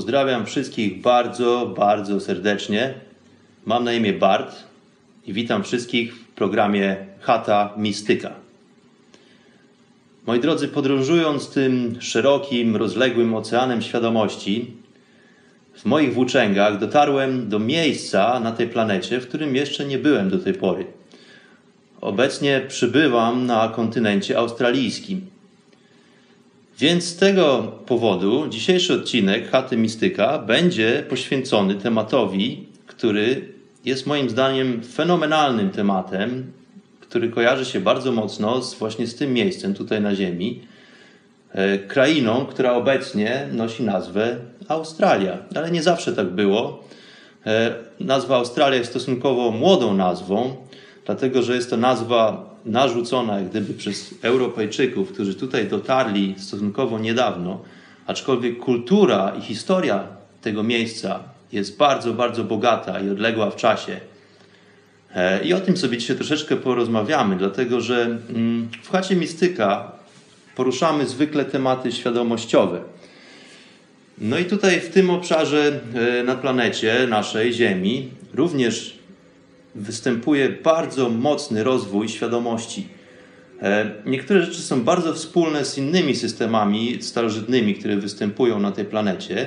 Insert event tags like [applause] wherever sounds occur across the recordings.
Pozdrawiam wszystkich bardzo, bardzo serdecznie. Mam na imię Bart i witam wszystkich w programie Chata Mistyka. Moi drodzy, podróżując tym szerokim, rozległym oceanem świadomości, w moich włóczęgach dotarłem do miejsca na tej planecie, w którym jeszcze nie byłem do tej pory. Obecnie przybywam na kontynencie australijskim. Więc z tego powodu dzisiejszy odcinek Chaty Mistyka będzie poświęcony tematowi, który jest moim zdaniem fenomenalnym tematem, który kojarzy się bardzo mocno z, właśnie z tym miejscem tutaj na Ziemi, e, krainą, która obecnie nosi nazwę Australia. Ale nie zawsze tak było. E, Nazwa Australia jest stosunkowo młodą nazwą, dlatego że jest to nazwa narzucona gdyby przez Europejczyków, którzy tutaj dotarli stosunkowo niedawno, aczkolwiek kultura i historia tego miejsca jest bardzo, bardzo bogata i odległa w czasie. E, I o tym sobie dzisiaj troszeczkę porozmawiamy, dlatego że mm, w chacie mistyka poruszamy zwykle tematy świadomościowe. No i tutaj w tym obszarze e, na planecie naszej Ziemi również występuje bardzo mocny rozwój świadomości. E, Niektóre rzeczy są bardzo wspólne z innymi systemami starożytnymi, które występują na tej planecie.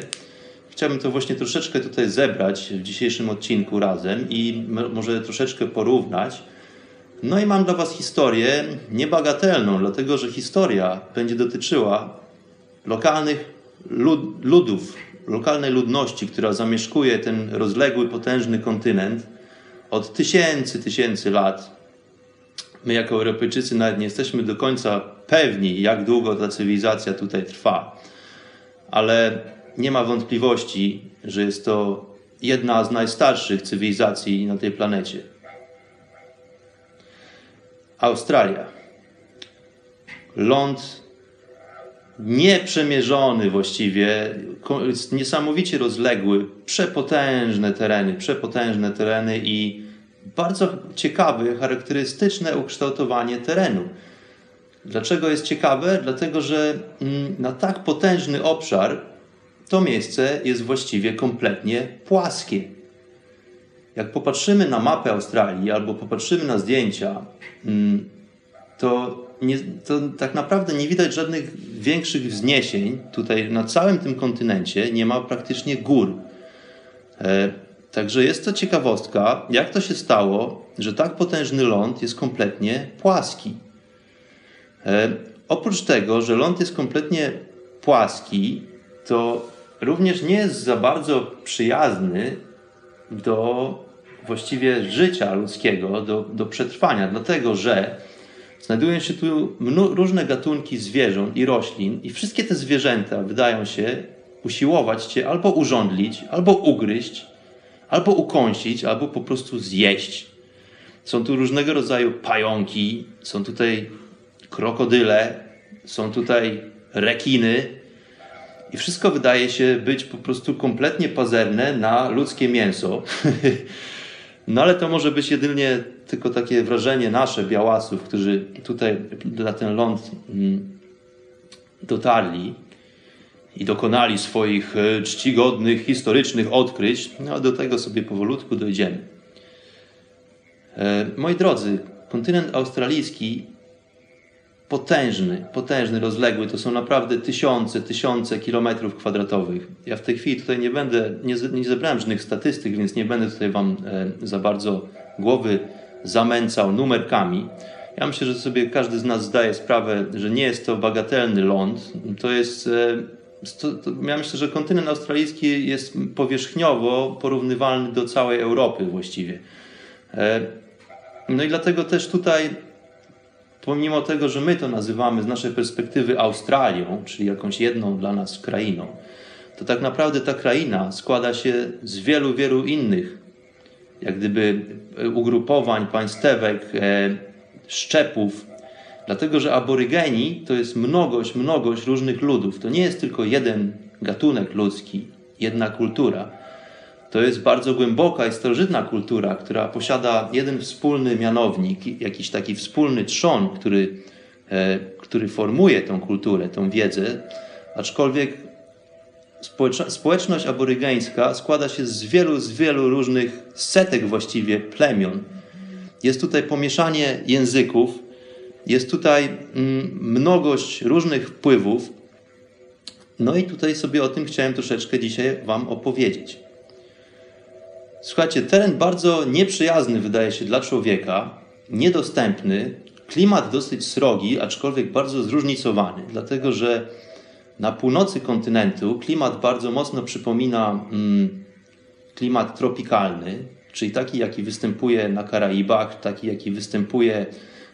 Chciałbym to właśnie troszeczkę tutaj zebrać w dzisiejszym odcinku razem i może troszeczkę porównać. No i mam dla Was historię niebagatelną, dlatego że historia będzie dotyczyła lokalnych lud- ludów, lokalnej ludności, która zamieszkuje ten rozległy, potężny kontynent od tysięcy, tysięcy lat. My, jako Europejczycy, nawet nie jesteśmy do końca pewni, jak długo ta cywilizacja tutaj trwa, ale nie ma wątpliwości, że jest to jedna z najstarszych cywilizacji na tej planecie. Australia. Ląd nieprzemierzony właściwie, niesamowicie rozległy, przepotężne tereny, przepotężne tereny i bardzo ciekawe, charakterystyczne ukształtowanie terenu. Dlaczego jest ciekawe? Dlatego, że mm, na tak potężny obszar to miejsce jest właściwie kompletnie płaskie. Jak popatrzymy na mapę Australii albo popatrzymy na zdjęcia, mm, to, nie, to tak naprawdę nie widać żadnych większych wzniesień. Tutaj na całym tym kontynencie nie ma praktycznie gór. Także jest to ciekawostka, jak to się stało, że tak potężny ląd jest kompletnie płaski. E, oprócz tego, że ląd jest kompletnie płaski, to również nie jest za bardzo przyjazny do właściwie życia ludzkiego, do, do przetrwania, dlatego że znajdują się tu różne gatunki zwierząt i roślin, i wszystkie te zwierzęta wydają się usiłować cię albo urządlić, albo ugryźć, albo ukąsić, albo po prostu zjeść. Są tu różnego rodzaju pająki, są tutaj krokodyle, są tutaj rekiny. I wszystko wydaje się być po prostu kompletnie pazerne na ludzkie mięso. [laughs] No ale to może być jedynie tylko takie wrażenie nasze, białasów, którzy tutaj na ten ląd mm, dotarli i dokonali swoich e, czcigodnych, historycznych odkryć. No, do tego sobie powolutku dojdziemy. E, Moi drodzy, kontynent australijski potężny, potężny, rozległy. To są naprawdę tysiące, tysiące kilometrów kwadratowych. Ja w tej chwili tutaj nie będę, nie, nie zebrałem żadnych statystyk, więc nie będę tutaj Wam e, za bardzo głowy zamęcał numerkami. Ja myślę, że sobie każdy z nas zdaje sprawę, że nie jest to bagatelny ląd. To jest. Ja myślę, że kontynent australijski jest powierzchniowo porównywalny do całej Europy właściwie. E, no i dlatego też tutaj pomimo tego, że my to nazywamy z naszej perspektywy Australią, czyli jakąś jedną dla nas krainą, to tak naprawdę ta kraina składa się z wielu, wielu innych, jak gdyby e, ugrupowań, państewek, e, szczepów, dlatego że aborygeni to jest mnogość, mnogość różnych ludów. To nie jest tylko jeden gatunek ludzki, jedna kultura to jest bardzo głęboka i starożytna kultura, która posiada jeden wspólny mianownik, jakiś taki wspólny trzon, który, e, który formuje tą kulturę, tą wiedzę, aczkolwiek społeczność aborygeńska składa się z wielu, z wielu różnych setek właściwie plemion. Jest tutaj pomieszanie języków, jest tutaj mm, mnogość różnych wpływów. No i tutaj sobie o tym chciałem troszeczkę dzisiaj Wam opowiedzieć. Słuchajcie, teren bardzo nieprzyjazny wydaje się dla człowieka, niedostępny, klimat dosyć srogi, aczkolwiek bardzo zróżnicowany, dlatego że na północy kontynentu klimat bardzo mocno przypomina mm, klimat tropikalny, czyli taki, jaki występuje na Karaibach, taki, jaki występuje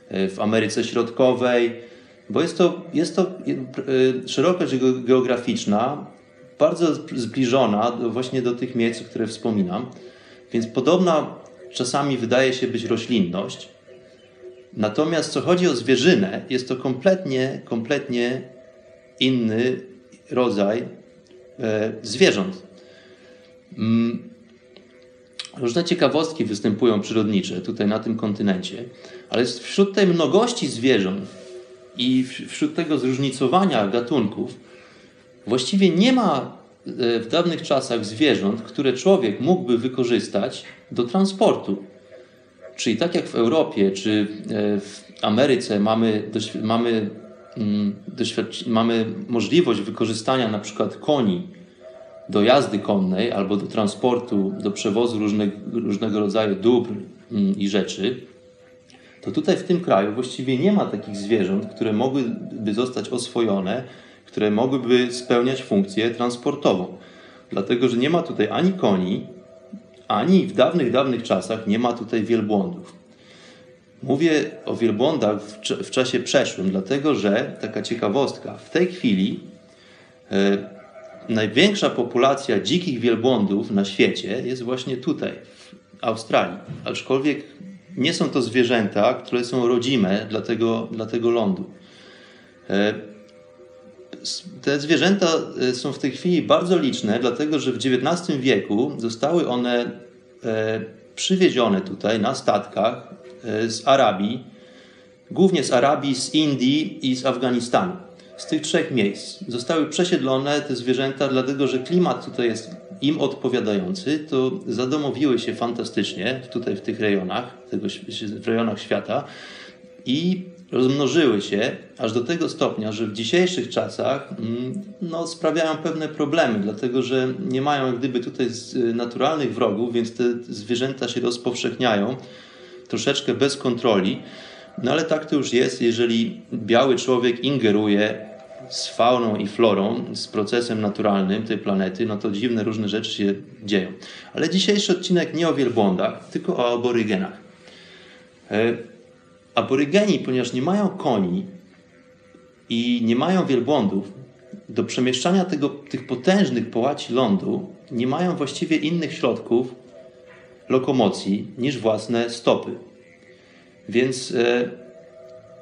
w Ameryce Środkowej, bo jest to, jest to e, szerokość geograficzna bardzo zbliżona właśnie do tych miejsc, o których wspominam. Więc podobna czasami wydaje się być roślinność. Natomiast co chodzi o zwierzynę, jest to kompletnie, kompletnie inny rodzaj e, zwierząt. Różne ciekawostki występują przyrodnicze tutaj na tym kontynencie, ale wśród tej mnogości zwierząt i wśród tego zróżnicowania gatunków właściwie nie ma w dawnych czasach zwierząt, które człowiek mógłby wykorzystać do transportu. Czyli tak jak w Europie czy e, w Ameryce mamy, mamy, mm, mamy możliwość wykorzystania na przykład koni do jazdy konnej albo do transportu, do przewozu różnych, różnego rodzaju dóbr mm, i rzeczy, to tutaj w tym kraju właściwie nie ma takich zwierząt, które mogłyby zostać oswojone które mogłyby spełniać funkcję transportową. Dlatego, że nie ma tutaj ani koni, ani w dawnych, dawnych czasach nie ma tutaj wielbłądów. Mówię o wielbłądach w, w czasie przeszłym, dlatego że taka ciekawostka, w tej chwili e, największa populacja dzikich wielbłądów na świecie jest właśnie tutaj, w Australii. Aczkolwiek nie są to zwierzęta, które są rodzime dla tego, dla tego lądu. E, te zwierzęta e, są w tej chwili bardzo liczne, dlatego że w XIX wieku zostały one e, przywiezione tutaj na statkach z Arabii, głównie z Arabii, z Indii i z Afganistanu. Z tych trzech miejsc zostały przesiedlone te zwierzęta, dlatego że klimat tutaj jest im odpowiadający, to zadomowiły się fantastycznie tutaj w tych rejonach, tego, w rejonach świata i rozmnożyły się aż do tego stopnia, że w dzisiejszych czasach mm, no, sprawiają pewne problemy, dlatego że nie mają jak gdyby tutaj naturalnych wrogów, więc te zwierzęta się rozpowszechniają troszeczkę bez kontroli. No ale tak to już jest, jeżeli biały człowiek ingeruje z fauną i florą, z procesem naturalnym tej planety, no to dziwne różne rzeczy się dzieją. Ale dzisiejszy odcinek nie o wielbłądach, tylko o aborygenach. E, Aborygeni, ponieważ nie mają koni i nie mają wielbłądów, do przemieszczania tego, tych potężnych połaci lądu nie mają właściwie innych środków lokomocji niż własne stopy. Więc e,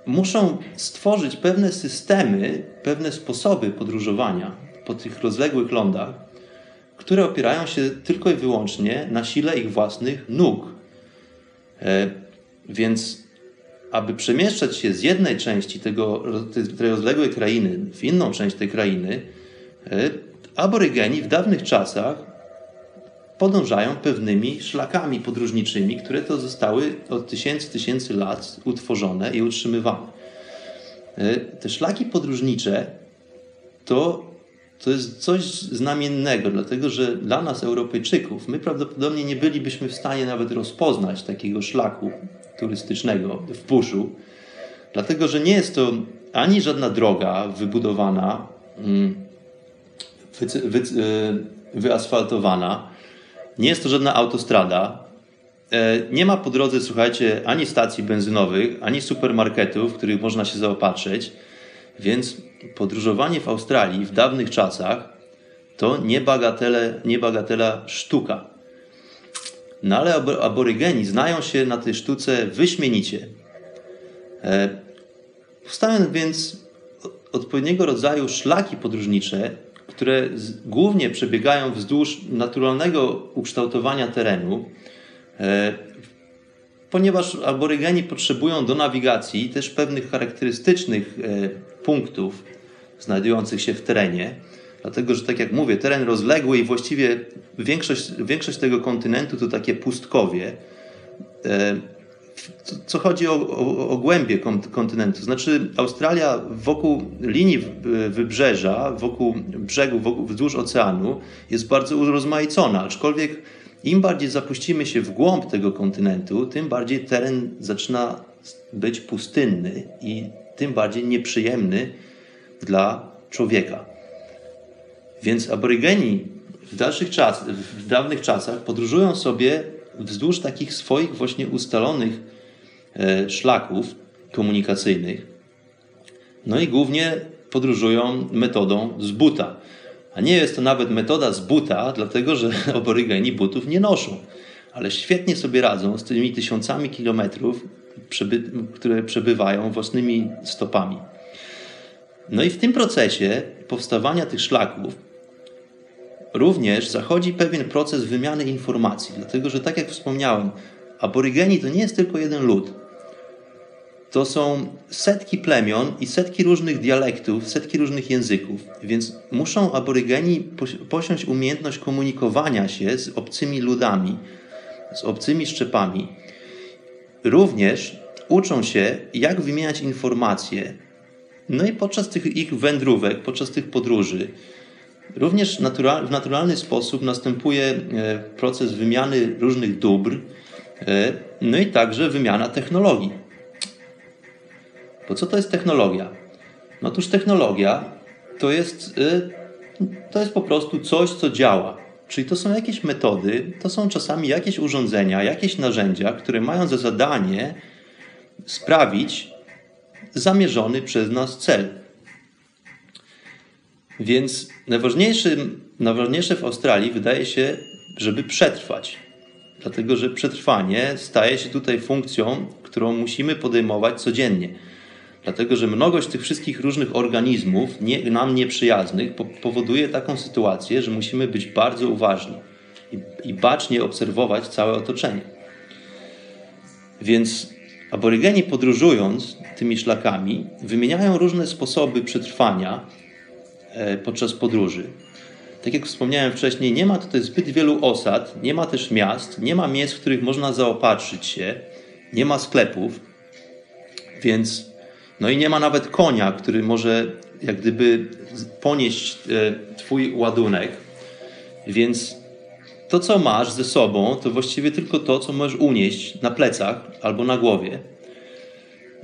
muszą stworzyć pewne systemy, pewne sposoby podróżowania po tych rozległych lądach, które opierają się tylko i wyłącznie na sile ich własnych nóg. E, więc aby przemieszczać się z jednej części tego, tej rozległej krainy w inną część tej krainy, e, aborygeni w dawnych czasach podążają pewnymi szlakami podróżniczymi, które to zostały od tysięcy, tysięcy lat utworzone i utrzymywane. E, te szlaki podróżnicze to, to jest coś znamiennego, dlatego że dla nas, Europejczyków, my prawdopodobnie nie bylibyśmy w stanie nawet rozpoznać takiego szlaku turystycznego w buszu, dlatego że nie jest to ani żadna droga wybudowana, mm, wy, wy, wyasfaltowana, nie jest to żadna autostrada, e, nie ma po drodze, słuchajcie, ani stacji benzynowych, ani supermarketów, w których można się zaopatrzyć, więc podróżowanie w Australii w dawnych czasach to nie, bagatele, nie bagatela sztuka. No ale aborygeni znają się na tej sztuce wyśmienicie. E, powstają więc odpowiedniego rodzaju szlaki podróżnicze, które głównie przebiegają wzdłuż naturalnego ukształtowania terenu, e, ponieważ aborygeni potrzebują do nawigacji też pewnych charakterystycznych e, punktów znajdujących się w terenie, dlatego że, tak jak mówię, teren rozległy i właściwie większość, większość tego kontynentu to takie pustkowie. E, co chodzi o, o, o głębię kontynentu. Znaczy, Australia wokół linii wybrzeża, wokół brzegu, wokół, wzdłuż oceanu jest bardzo urozmaicona, aczkolwiek im bardziej zapuścimy się w głąb tego kontynentu, tym bardziej teren zaczyna być pustynny i tym bardziej nieprzyjemny dla człowieka. Więc aborygeni w, dalszych czas, w dawnych czasach podróżują sobie wzdłuż takich swoich właśnie ustalonych e, szlaków komunikacyjnych. No i głównie podróżują metodą z buta. A nie jest to nawet metoda z buta, dlatego że [laughs] aborygeni butów nie noszą. Ale świetnie sobie radzą z tymi tysiącami kilometrów, które przebywają własnymi stopami. No i w tym procesie powstawania tych szlaków również zachodzi pewien proces wymiany informacji, dlatego że tak jak wspomniałem, aborygeni to nie jest tylko jeden lud. To są setki plemion i setki różnych dialektów, setki różnych języków, więc muszą aborygeni posiąść umiejętność komunikowania się z obcymi ludami, z obcymi szczepami. Również uczą się, jak wymieniać informacje. No i podczas tych ich wędrówek, podczas tych podróży, Również w naturalny sposób następuje e, proces wymiany różnych dóbr, e, no i także wymiana technologii. Bo co to jest technologia? No otóż technologia to jest, e, to jest po prostu coś, co działa. Czyli to są jakieś metody, to są czasami jakieś urządzenia, jakieś narzędzia, które mają za zadanie sprawić zamierzony przez nas cel. Więc najważniejsze w Australii wydaje się, żeby przetrwać. Dlatego, że przetrwanie staje się tutaj funkcją, którą musimy podejmować codziennie. Dlatego, że mnogość tych wszystkich różnych organizmów nie, nam nieprzyjaznych powoduje taką sytuację, że musimy być bardzo uważni i, i bacznie obserwować całe otoczenie. Więc aborygeni podróżując tymi szlakami wymieniają różne sposoby przetrwania, podczas podróży. Tak jak wspomniałem wcześniej, nie ma tutaj zbyt wielu osad, nie ma też miast, nie ma miejsc, w których można zaopatrzyć się, nie ma sklepów, więc no i nie ma nawet konia, który może jak gdyby ponieść e, Twój ładunek. Więc to, co masz ze sobą, to właściwie tylko to, co możesz unieść na plecach albo na głowie.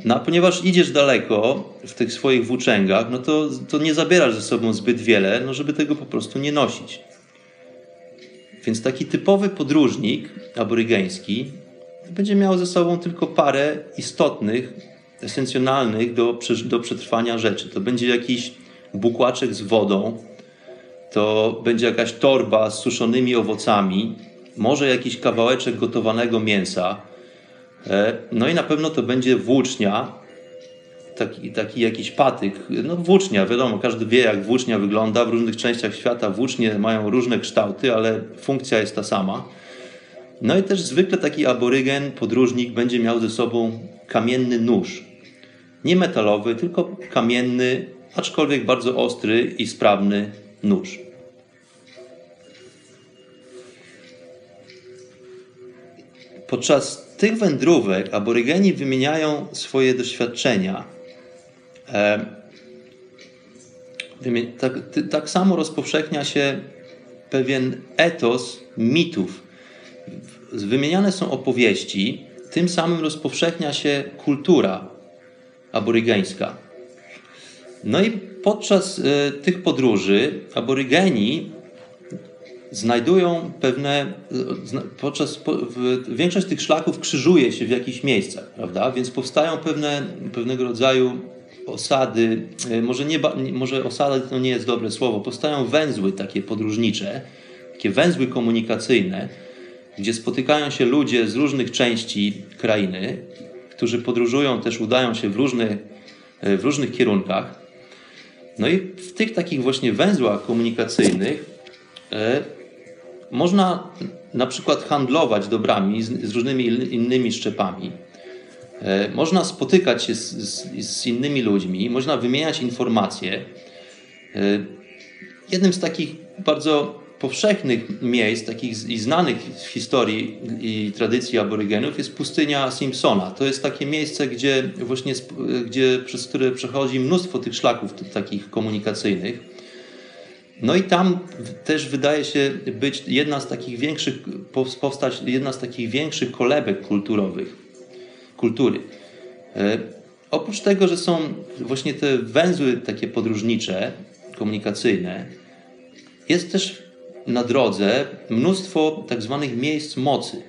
No, a ponieważ idziesz daleko w tych swoich włóczęgach, no to, to nie zabierasz ze sobą zbyt wiele, no żeby tego po prostu nie nosić. Więc taki typowy podróżnik aborygeński będzie miał ze sobą tylko parę istotnych, esencjonalnych do, do przetrwania rzeczy. To będzie jakiś bukłaczek z wodą, to będzie jakaś torba z suszonymi owocami, może jakiś kawałeczek gotowanego mięsa, no i na pewno to będzie włócznia, taki, taki jakiś patyk. No włócznia, wiadomo, każdy wie jak włócznia wygląda. W różnych częściach świata włócznie mają różne kształty, ale funkcja jest ta sama. No i też zwykle taki aborygen, podróżnik będzie miał ze sobą kamienny nóż. Nie metalowy, tylko kamienny, aczkolwiek bardzo ostry i sprawny nóż. Podczas tych wędrówek aborygeni wymieniają swoje doświadczenia E, tak, tak samo rozpowszechnia się pewien etos mitów. Wymieniane są opowieści, tym samym rozpowszechnia się kultura aborygeńska. No i podczas e, tych podróży aborygeni znajdują pewne, e, podczas, większość tych szlaków krzyżuje się w jakichś miejscach, prawda? Więc powstają pewne, pewnego rodzaju osady, e, może, nie, może osady to nie jest dobre słowo, powstają węzły takie podróżnicze, takie węzły komunikacyjne, gdzie spotykają się ludzie z różnych części krainy, którzy podróżują, też udają się w różnych, w różnych kierunkach. No i w tych takich właśnie węzłach komunikacyjnych e, można na przykład handlować dobrami z, z różnymi innymi szczepami. E, można spotykać się z, z, z, innymi ludźmi, można wymieniać informacje. E, jednym z takich bardzo powszechnych miejsc, takich i znanych w historii i tradycji aborygenów jest pustynia Simpsona. To jest takie miejsce, gdzie właśnie, gdzie, przez które przechodzi mnóstwo tych szlaków takich komunikacyjnych. No i tam też wydaje się być jedna z takich większych, powstać jedna z takich większych kolebek kulturowych, kultury. E, oprócz tego, że są właśnie te węzły takie podróżnicze, komunikacyjne, jest też na drodze mnóstwo tak zwanych miejsc mocy.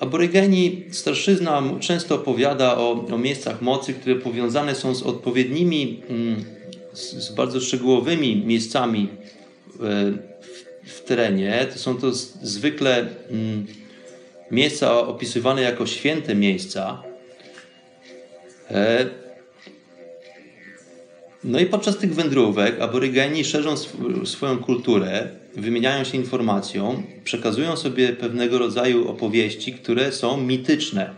Aborygeni, starszyzna często opowiada o, o miejscach mocy, które powiązane są z odpowiednimi, mm, z, z bardzo szczegółowymi miejscami e, w, w, terenie. To są to zwykle mm, miejsca opisywane jako święte miejsca. E, no i podczas tych wędrówek aborygeni szerzą sw swoją kulturę, wymieniają się informacją, przekazują sobie pewnego rodzaju opowieści, które są mityczne.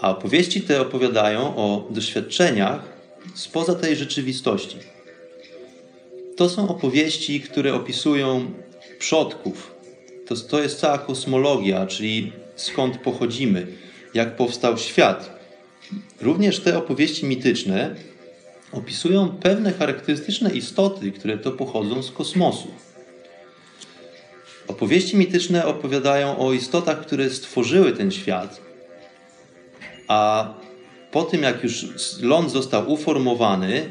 A opowieści te opowiadają o doświadczeniach spoza tej rzeczywistości. To są opowieści, które opisują przodków. To, to jest cała kosmologia, czyli skąd pochodzimy, jak powstał świat. Również te opowieści mityczne opisują pewne charakterystyczne istoty, które to pochodzą z kosmosu. Opowieści mityczne opowiadają o istotach, które stworzyły ten świat, a po tym, jak już ląd został uformowany,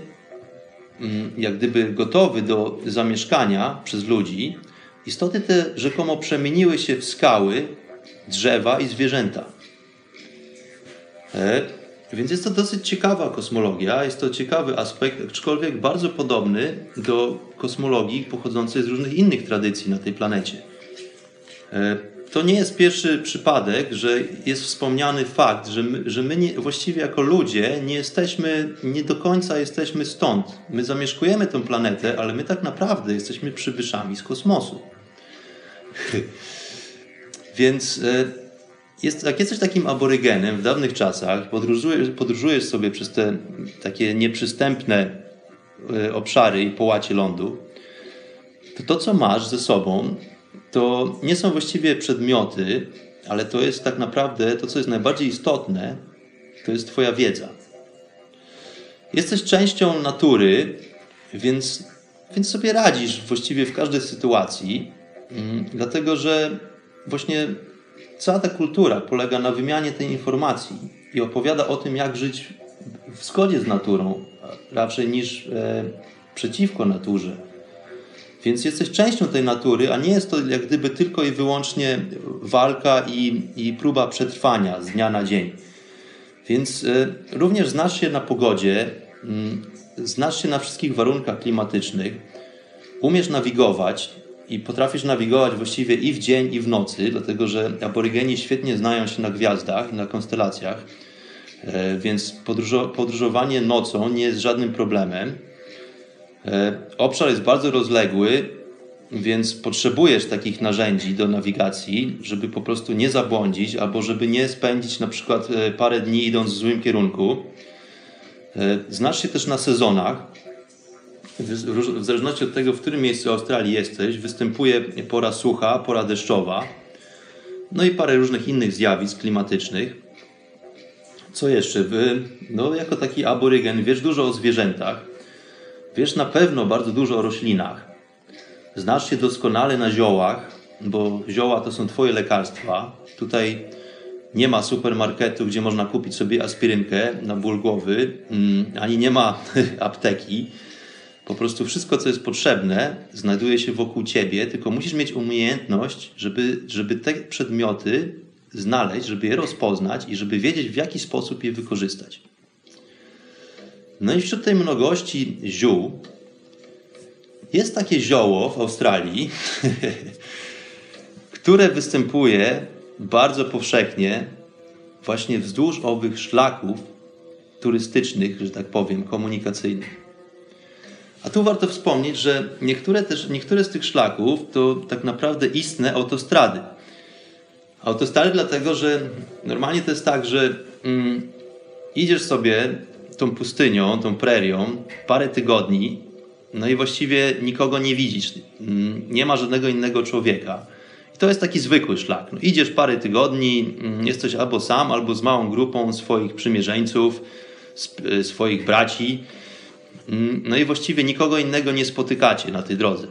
mm, jak gdyby gotowy do zamieszkania przez ludzi, istoty te rzekomo przemieniły się w skały, drzewa i zwierzęta. E, więc jest to dosyć ciekawa kosmologia, jest to ciekawy aspekt, aczkolwiek bardzo podobny do kosmologii pochodzącej z różnych innych tradycji na tej planecie. To nie jest pierwszy przypadek, że jest wspomniany fakt, że my, że my nie, właściwie jako ludzie nie jesteśmy, nie do końca jesteśmy stąd. My zamieszkujemy tę planetę, ale my tak naprawdę jesteśmy przybyszami z kosmosu. [laughs] Więc e, jest, jak jesteś takim aborygenem w dawnych czasach, podróżujesz, podróżujesz sobie przez te takie nieprzystępne e, obszary i połacie lądu, to to, co masz ze sobą, to nie są właściwie przedmioty, ale to jest tak naprawdę to, co jest najbardziej istotne, to jest Twoja wiedza. Jesteś częścią natury, więc, więc sobie radzisz właściwie w każdej sytuacji, mm, dlatego że właśnie Cała ta kultura polega na wymianie tej informacji i opowiada o tym, jak żyć w zgodzie z naturą, raczej niż e, przeciwko naturze. Więc jesteś częścią tej natury, a nie jest to jak gdyby tylko i wyłącznie walka i, i próba przetrwania z dnia na dzień. Więc e, również znasz się na pogodzie, mm, znasz się na wszystkich warunkach klimatycznych, umiesz nawigować, i potrafisz nawigować właściwie i w dzień, i w nocy, dlatego że aborygeni świetnie znają się na gwiazdach na konstelacjach, e, więc podróżowanie nocą nie jest żadnym problemem. E, obszar jest bardzo rozległy, więc potrzebujesz takich narzędzi do nawigacji, żeby po prostu nie zabłądzić, albo żeby nie spędzić na przykład e, parę dni idąc w złym kierunku. Znasz się też na sezonach, w zależności od tego, w którym miejscu Australii jesteś, występuje pora sucha, pora deszczowa, no i parę różnych innych zjawisk klimatycznych. Co jeszcze? No, jako taki aborygen wiesz dużo o zwierzętach, wiesz na pewno bardzo dużo o roślinach, znasz się doskonale na ziołach, bo zioła to są twoje lekarstwa. Tutaj nie ma supermarketu, gdzie można kupić sobie aspirynkę na ból głowy, mm, ani nie ma [laughs] apteki. Po prostu wszystko, co jest potrzebne, znajduje się wokół ciebie, tylko musisz mieć umiejętność, żeby, żeby te przedmioty znaleźć, żeby je rozpoznać i żeby wiedzieć, w jaki sposób je wykorzystać. No i wśród tej mnogości ziół jest takie zioło w Australii, [laughs] które występuje bardzo powszechnie właśnie wzdłuż owych szlaków turystycznych, że tak powiem, komunikacyjnych. A tu warto wspomnieć, że niektóre, też, niektóre z tych szlaków to tak naprawdę istne autostrady. Autostrady dlatego, że normalnie to jest tak, że mm, idziesz sobie tą pustynią, tą prerią parę tygodni, no i właściwie nikogo nie widzisz. Mm, nie ma żadnego innego człowieka. I to jest taki zwykły szlak. No, idziesz parę tygodni, mm, jesteś albo sam, albo z małą grupą swoich przymierzeńców, y, swoich braci. Mm, no i właściwie nikogo innego nie spotykacie na tej drodze.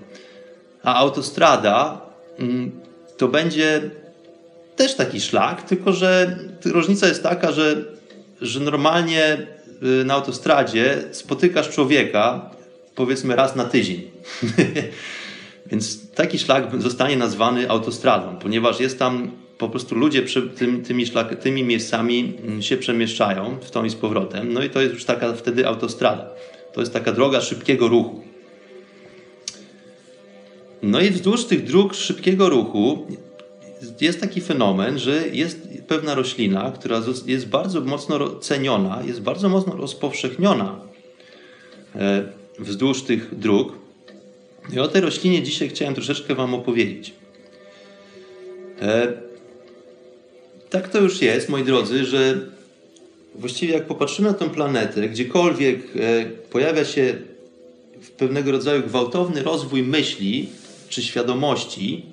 A autostrada to będzie też taki szlak, tylko że różnica jest taka, że, że normalnie na autostradzie spotykasz człowieka powiedzmy raz na tydzień. [laughs] Więc taki szlak zostanie nazwany autostradą, ponieważ jest tam po prostu ludzie tym, tymi, szlak, tymi miejscami mm, się przemieszczają w tą i z powrotem. No i to jest już taka wtedy autostrada. To jest taka droga szybkiego ruchu. No i wzdłuż tych dróg szybkiego ruchu jest taki fenomen, że jest pewna roślina, która jest bardzo mocno ceniona, jest bardzo mocno rozpowszechniona e, wzdłuż tych dróg. I o tej roślinie dzisiaj chciałem troszeczkę Wam opowiedzieć. E, tak to już jest, moi drodzy, że właściwie jak popatrzymy na tę planetę, gdziekolwiek e, pojawia się pewnego rodzaju gwałtowny rozwój myśli czy świadomości,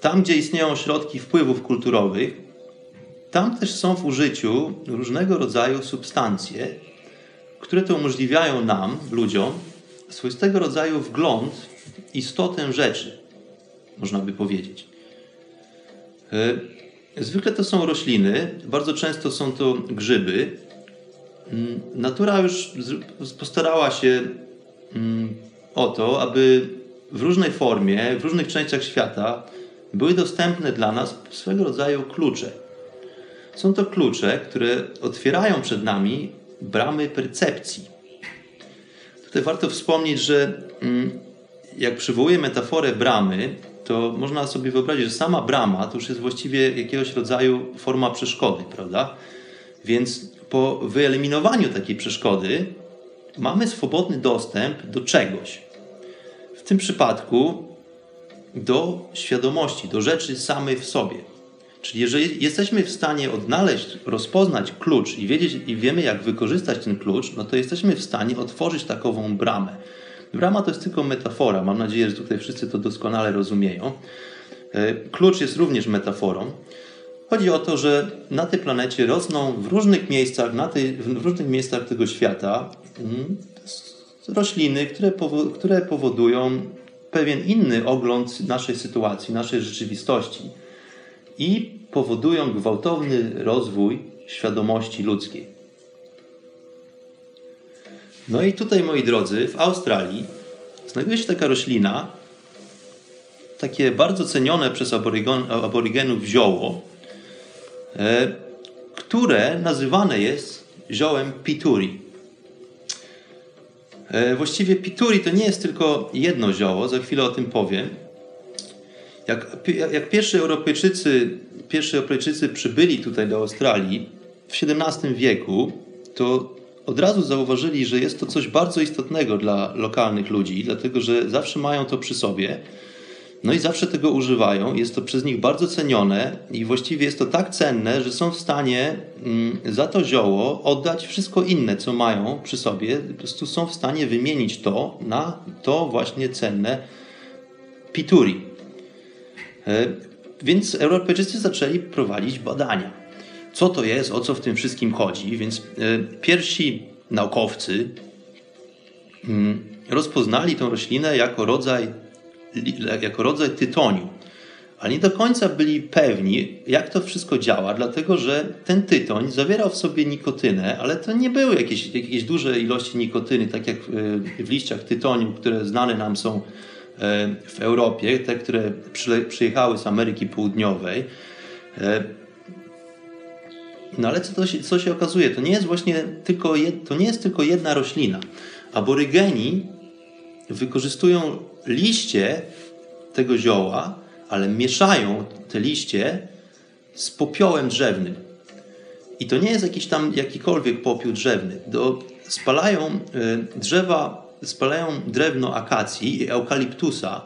tam, gdzie istnieją środki wpływów kulturowych, tam też są w użyciu różnego rodzaju substancje, które to umożliwiają nam, ludziom, swoistego rodzaju wgląd w istotę rzeczy, można by powiedzieć. E, zwykle to są rośliny, bardzo często są to grzyby. Mm, natura już postarała się mm, o to, aby w różnej formie, w różnych częściach świata były dostępne dla nas swego rodzaju klucze. Są to klucze, które otwierają przed nami bramy percepcji. Tutaj warto wspomnieć, że mm, jak przywołuję metaforę bramy, to można sobie wyobrazić, że sama brama to już jest właściwie jakiegoś rodzaju forma przeszkody, prawda? Więc po wyeliminowaniu takiej przeszkody mamy swobodny dostęp do czegoś tym przypadku do świadomości, do rzeczy samej w sobie. Czyli jeżeli jesteśmy w stanie odnaleźć, rozpoznać klucz i wiedzieć i wiemy, jak wykorzystać ten klucz, no to jesteśmy w stanie otworzyć takową bramę. Brama to jest tylko metafora. Mam nadzieję, że tutaj wszyscy to doskonale rozumieją. E, klucz jest również metaforą. Chodzi o to, że na tej planecie rosną w różnych miejscach, na tej, w różnych miejscach tego świata mm, rośliny, które, które powodują pewien inny ogląd naszej sytuacji, naszej rzeczywistości i powodują gwałtowny rozwój świadomości ludzkiej. No i tutaj, moi drodzy, w Australii znajduje się taka roślina, takie bardzo cenione przez aborygenów zioło, e, które nazywane jest ziołem pituri. E, właściwie pituri to nie jest tylko jedno zioło, za chwilę o tym powiem. Jak, jak pierwsi, Europejczycy, pierwsi Europejczycy przybyli tutaj do Australii w XVII wieku, to od razu zauważyli, że jest to coś bardzo istotnego dla lokalnych ludzi, dlatego że zawsze mają to przy sobie no i zawsze tego używają. Jest to przez nich bardzo cenione i właściwie jest to tak cenne, że są w stanie mm, za to zioło oddać wszystko inne, co mają przy sobie. Po prostu są w stanie wymienić to na to właśnie cenne pituri. E, więc Europejczycy zaczęli prowadzić badania. co to jest, o co w tym wszystkim chodzi. Więc e, pierwsi naukowcy mm, rozpoznali tą roślinę jako rodzaj, jako rodzaj tytoniu. Ale nie do końca byli pewni, jak to wszystko działa, dlatego że ten tytoń zawierał w sobie nikotynę, ale to nie były jakieś, jakieś duże ilości nikotyny, tak jak w liściach tytoniu, które znane nam są e, w Europie, te, które przyjechały z Ameryki Południowej. E, no ale co, to się, co się okazuje? To nie jest właśnie tylko, to nie jest tylko jedna roślina. Aborygeni wykorzystują liście tego zioła, ale mieszają te liście z popiołem drzewnym. I to nie jest jakiś tam jakikolwiek popiół drzewny. Do, spalają y, drzewa, spalają drewno akacji i eukaliptusa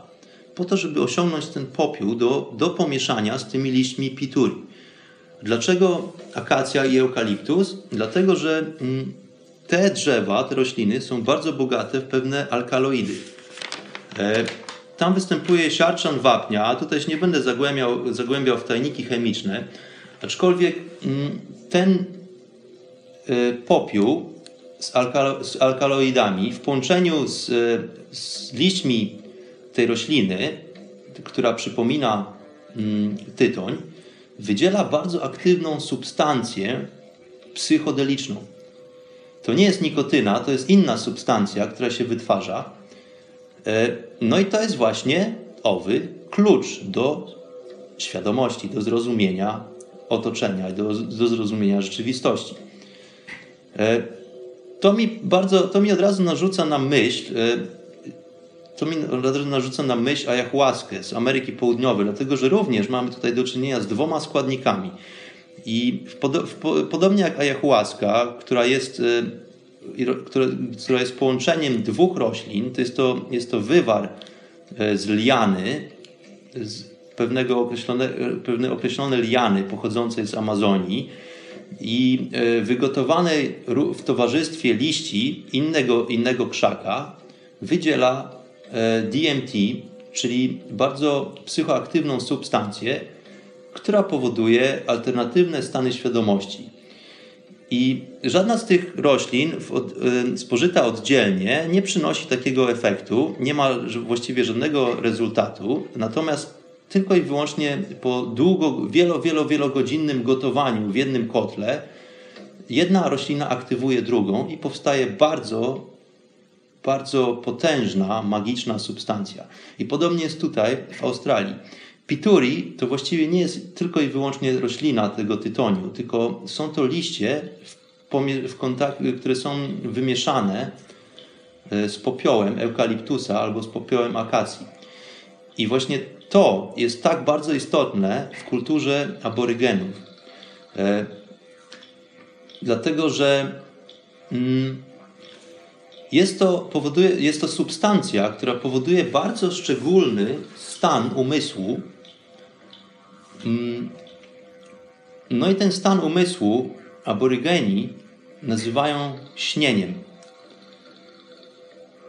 po to, żeby osiągnąć ten popiół do, do pomieszania z tymi liśćmi pituri. Dlaczego akacja i eukaliptus? Dlatego, że mm, te drzewa, te rośliny są bardzo bogate w pewne alkaloidy. E, tam występuje siarczan wapnia, tutaj się nie będę zagłębiał, zagłębiał w tajniki chemiczne, aczkolwiek mm, ten e, popiół z, alkalo, z alkaloidami w połączeniu z, z liśćmi tej rośliny, która przypomina mm, tytoń, wydziela bardzo aktywną substancję psychodeliczną. To nie jest nikotyna, to jest inna substancja, która się wytwarza. E, no i to jest właśnie owy klucz do świadomości, do zrozumienia otoczenia, do, do zrozumienia rzeczywistości. E, to mi bardzo, to mi od razu narzuca na myśl, e, to mi narzuca na myśl ayahuaskę z Ameryki Południowej, dlatego że również mamy tutaj do czynienia z dwoma składnikami. I pod, w, podobnie jak ayahuasca, która jest, e, która, jest połączeniem dwóch roślin, to jest to, jest to wywar e, z liany, z pewnego określone, pewne określone liany pochodzącej z Amazonii i e, wygotowanej w towarzystwie liści innego, innego krzaka wydziela E, DMT, czyli bardzo psychoaktywną substancję, która powoduje alternatywne stany świadomości. I żadna z tych roślin e, spożyta oddzielnie nie przynosi takiego efektu, nie ma właściwie żadnego rezultatu, natomiast tylko i wyłącznie po długo, wielo, wielo, wielogodzinnym gotowaniu w jednym kotle jedna roślina aktywuje drugą i powstaje bardzo bardzo potężna, magiczna substancja. I podobnie jest tutaj w Australii. Pituri to właściwie nie jest tylko i wyłącznie roślina tego tytoniu, tylko są to liście, w, kontakt, które są wymieszane e, z popiołem eukaliptusa albo z popiołem akacji. I właśnie to jest tak bardzo istotne w kulturze aborygenów. E, dlatego, że mm, jest to, powoduje, jest to substancja, która powoduje bardzo szczególny stan umysłu. Mm. No i ten stan umysłu aborygeni nazywają śnieniem.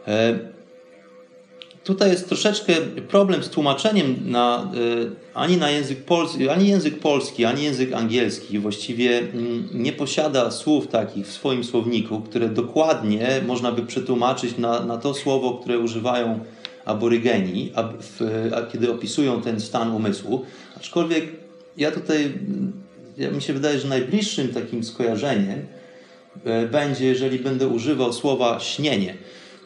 E, tutaj jest troszeczkę problem z tłumaczeniem na, e, ani na język polski, ani język polski, ani język angielski właściwie mm, nie posiada słów takich w swoim słowniku, które dokładnie można by przetłumaczyć na, na to słowo, które używają aborygeni, a w, a kiedy opisują ten stan umysłu. Aczkolwiek ja tutaj, ja mi się wydaje, że najbliższym takim skojarzeniem e, będzie, jeżeli będę używał słowa śnienie.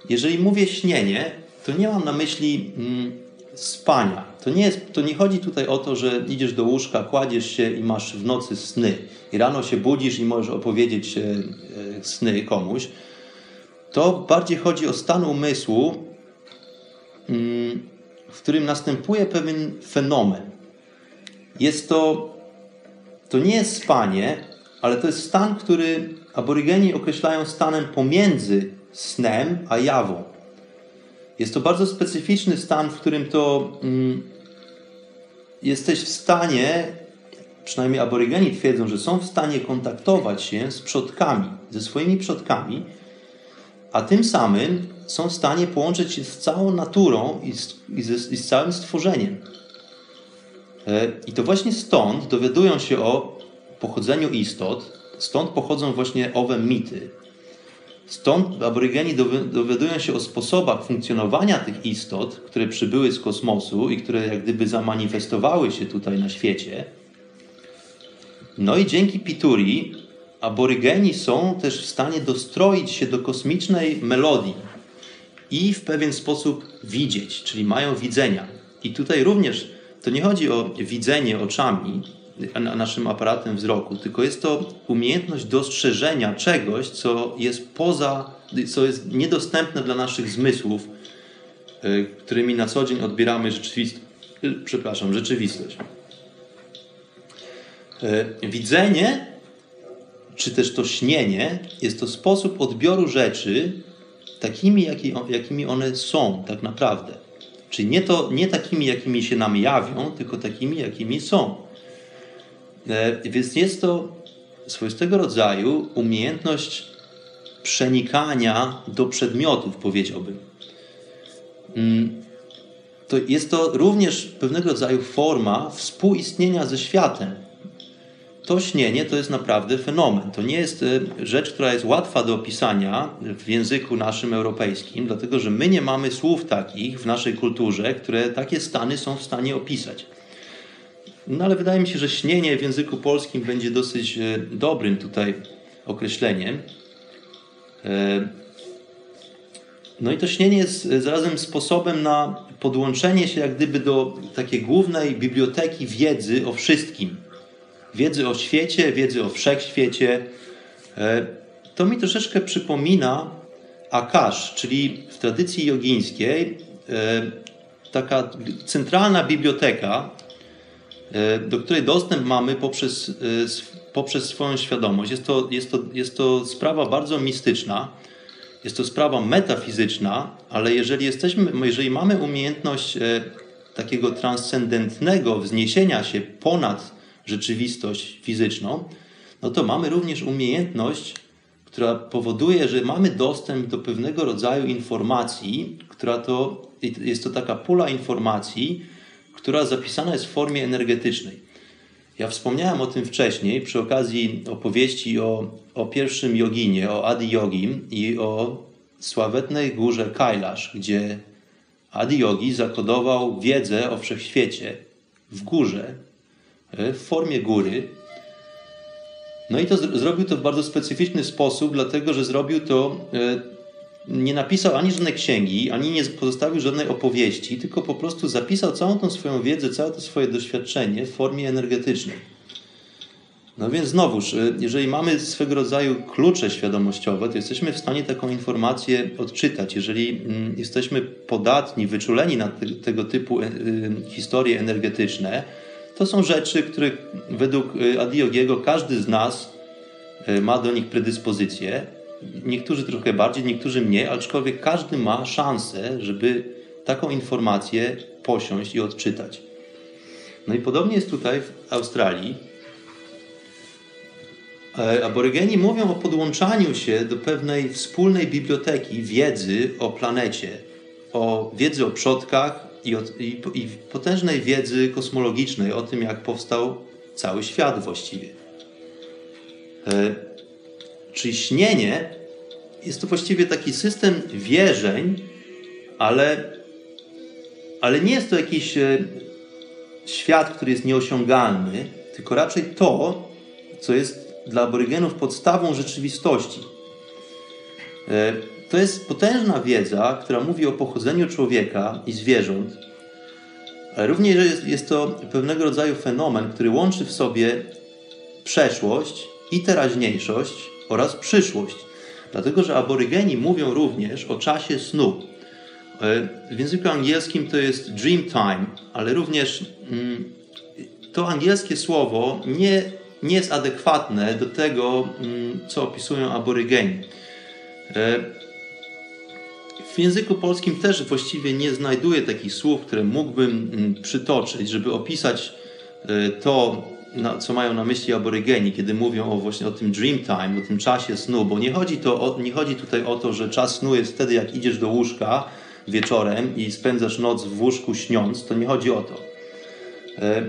Jeżeli mówię śnienie, to nie mam na myśli mm, spania. To nie, jest, to nie chodzi tutaj o to, że idziesz do łóżka, kładziesz się i masz w nocy sny. I rano się budzisz i możesz opowiedzieć e, sny komuś. To bardziej chodzi o stan umysłu, mm, w którym następuje pewien fenomen. Jest to, to nie jest spanie, ale to jest stan, który aborygeni określają stanem pomiędzy snem a jawą. Jest to bardzo specyficzny stan, w którym to mm, jesteś w stanie, przynajmniej aborygeni twierdzą, że są w stanie kontaktować się z przodkami, ze swoimi przodkami, a tym samym są w stanie połączyć się z całą naturą i z, i i z całym stworzeniem. E, I to właśnie stąd dowiadują się o pochodzeniu istot, stąd pochodzą właśnie owe mity. Stąd aborygeni dowiadują się o sposobach funkcjonowania tych istot, które przybyły z kosmosu i które jak gdyby zamanifestowały się tutaj na świecie. No i dzięki Piturii aborygeni są też w stanie dostroić się do kosmicznej melodii i w pewien sposób widzieć, czyli mają widzenia. I tutaj również to nie chodzi o widzenie oczami, naszym aparatem wzroku, tylko jest to umiejętność dostrzeżenia czegoś, co jest poza, co jest niedostępne dla naszych zmysłów, e, którymi na co dzień odbieramy rzeczywistość. Przepraszam, rzeczywistość. E, widzenie, czy też to śnienie, jest to sposób odbioru rzeczy takimi, jakimi one są tak naprawdę. Czyli nie, to, nie takimi, jakimi się nam jawią, tylko takimi, jakimi są. E, więc jest to swoistego rodzaju umiejętność przenikania do przedmiotów, powiedziałbym. Mm, to jest to również pewnego rodzaju forma współistnienia ze światem. To śnienie to jest naprawdę fenomen. To nie jest e, rzecz, która jest łatwa do opisania w języku naszym europejskim, dlatego że my nie mamy słów takich w naszej kulturze, które takie stany są w stanie opisać. No ale wydaje mi się, że śnienie w języku polskim będzie dosyć e, dobrym tutaj określeniem. E, no i to śnienie jest e, zarazem sposobem na podłączenie się jak gdyby do takiej głównej biblioteki wiedzy o wszystkim. Wiedzy o świecie, wiedzy o wszechświecie. To mi troszeczkę przypomina Akash, czyli w tradycji jogińskiej taka centralna biblioteka, E, do której dostęp mamy poprzez, e, poprzez swoją świadomość. Jest to, jest, to, jest to sprawa bardzo mistyczna, jest to sprawa metafizyczna, ale jeżeli, jesteśmy, jeżeli mamy umiejętność e, takiego transcendentnego wzniesienia się ponad rzeczywistość fizyczną, no to mamy również umiejętność, która powoduje, że mamy dostęp do pewnego rodzaju informacji, która to jest to taka pula informacji, która zapisana jest w formie energetycznej. Ja wspomniałem o tym wcześniej przy okazji opowieści o, o pierwszym joginie, o Adi Yogim i o sławetnej górze Kailash, gdzie Adi Yogi zakodował wiedzę o wszechświecie w górze, w formie góry. No i to zrobił to w bardzo specyficzny sposób, dlatego że zrobił to e, nie napisał ani żadnej księgi, ani nie pozostawił żadnej opowieści, tylko po prostu zapisał całą tą swoją wiedzę, całe to swoje doświadczenie w formie energetycznej. No więc znowuż, y, jeżeli mamy swego rodzaju klucze świadomościowe, to jesteśmy w stanie taką informację odczytać. Jeżeli mm, jesteśmy podatni, wyczuleni na te, tego typu y, y, historie energetyczne, to są rzeczy, których według Adiogiego każdy z nas ma do nich predyspozycję Niektórzy trochę bardziej, niektórzy mniej, aczkolwiek każdy ma szansę, żeby taką informację posiąść i odczytać. No i podobnie jest tutaj w Australii. E, aborygeni mówią o podłączaniu się do pewnej wspólnej biblioteki wiedzy o planecie, o wiedzy o przodkach i, o, i, i potężnej wiedzy kosmologicznej o tym, jak powstał cały świat właściwie. E, Czyli śnienie jest to właściwie taki system wierzeń, ale, ale nie jest to jakiś e, świat, który jest nieosiągalny, tylko raczej to, co jest dla aborygenów podstawą rzeczywistości. E, to jest potężna wiedza, która mówi o pochodzeniu człowieka i zwierząt, ale również jest, jest to pewnego rodzaju fenomen, który łączy w sobie przeszłość i teraźniejszość oraz przyszłość. Dlatego, że aborygeni mówią również o czasie snu. E, w języku angielskim to jest dream time, ale również mm, to angielskie słowo nie, nie jest adekwatne do tego, mm, co opisują aborygeni. W języku polskim też właściwie nie znajduję takich słów, które mógłbym mm, przytoczyć, żeby opisać e, to, co mają na myśli aborygeni, kiedy mówią o właśnie o tym dream time, o tym czasie snu, bo nie chodzi, to nie chodzi tutaj o to, że czas snu jest wtedy, jak idziesz do łóżka wieczorem i spędzasz noc w łóżku śniąc, to nie chodzi o to. E,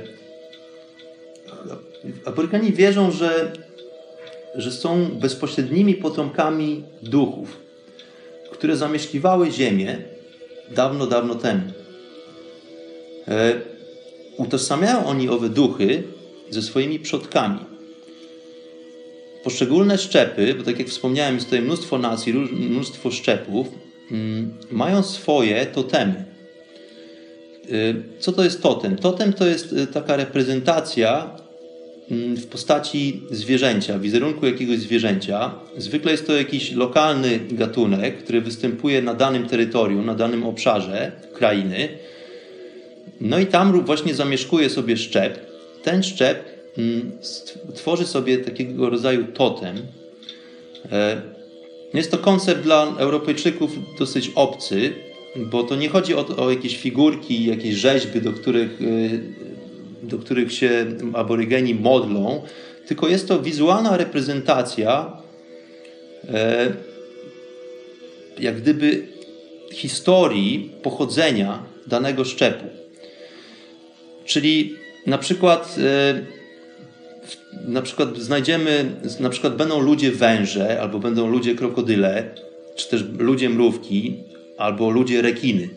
Aborygeni wierzą, że, że są bezpośrednimi potomkami duchów, które zamieszkiwały Ziemię dawno, dawno temu. E, utożsamiają oni owe duchy ze swoimi przodkami. Poszczególne szczepy, bo tak jak wspomniałem, jest tutaj mnóstwo nacji, mnóstwo szczepów, mm, mają swoje totemy. Y, co to jest totem? Totem to jest y, taka reprezentacja w postaci zwierzęcia, wizerunku jakiegoś zwierzęcia. Zwykle jest to jakiś lokalny gatunek, który występuje na danym terytorium, na danym obszarze krainy. No i tam właśnie zamieszkuje sobie szczep. Ten szczep mm, tworzy sobie takiego rodzaju totem. E, jest to koncept dla Europejczyków dosyć obcy, bo to nie chodzi o, o jakieś figurki, jakieś rzeźby, do których, y, do których się aborygeni modlą, tylko jest to wizualna reprezentacja e, jak gdyby historii pochodzenia danego szczepu. Czyli na przykład e, na przykład znajdziemy, na przykład będą ludzie węże, albo będą ludzie krokodyle, czy też ludzie mrówki, albo ludzie rekiny.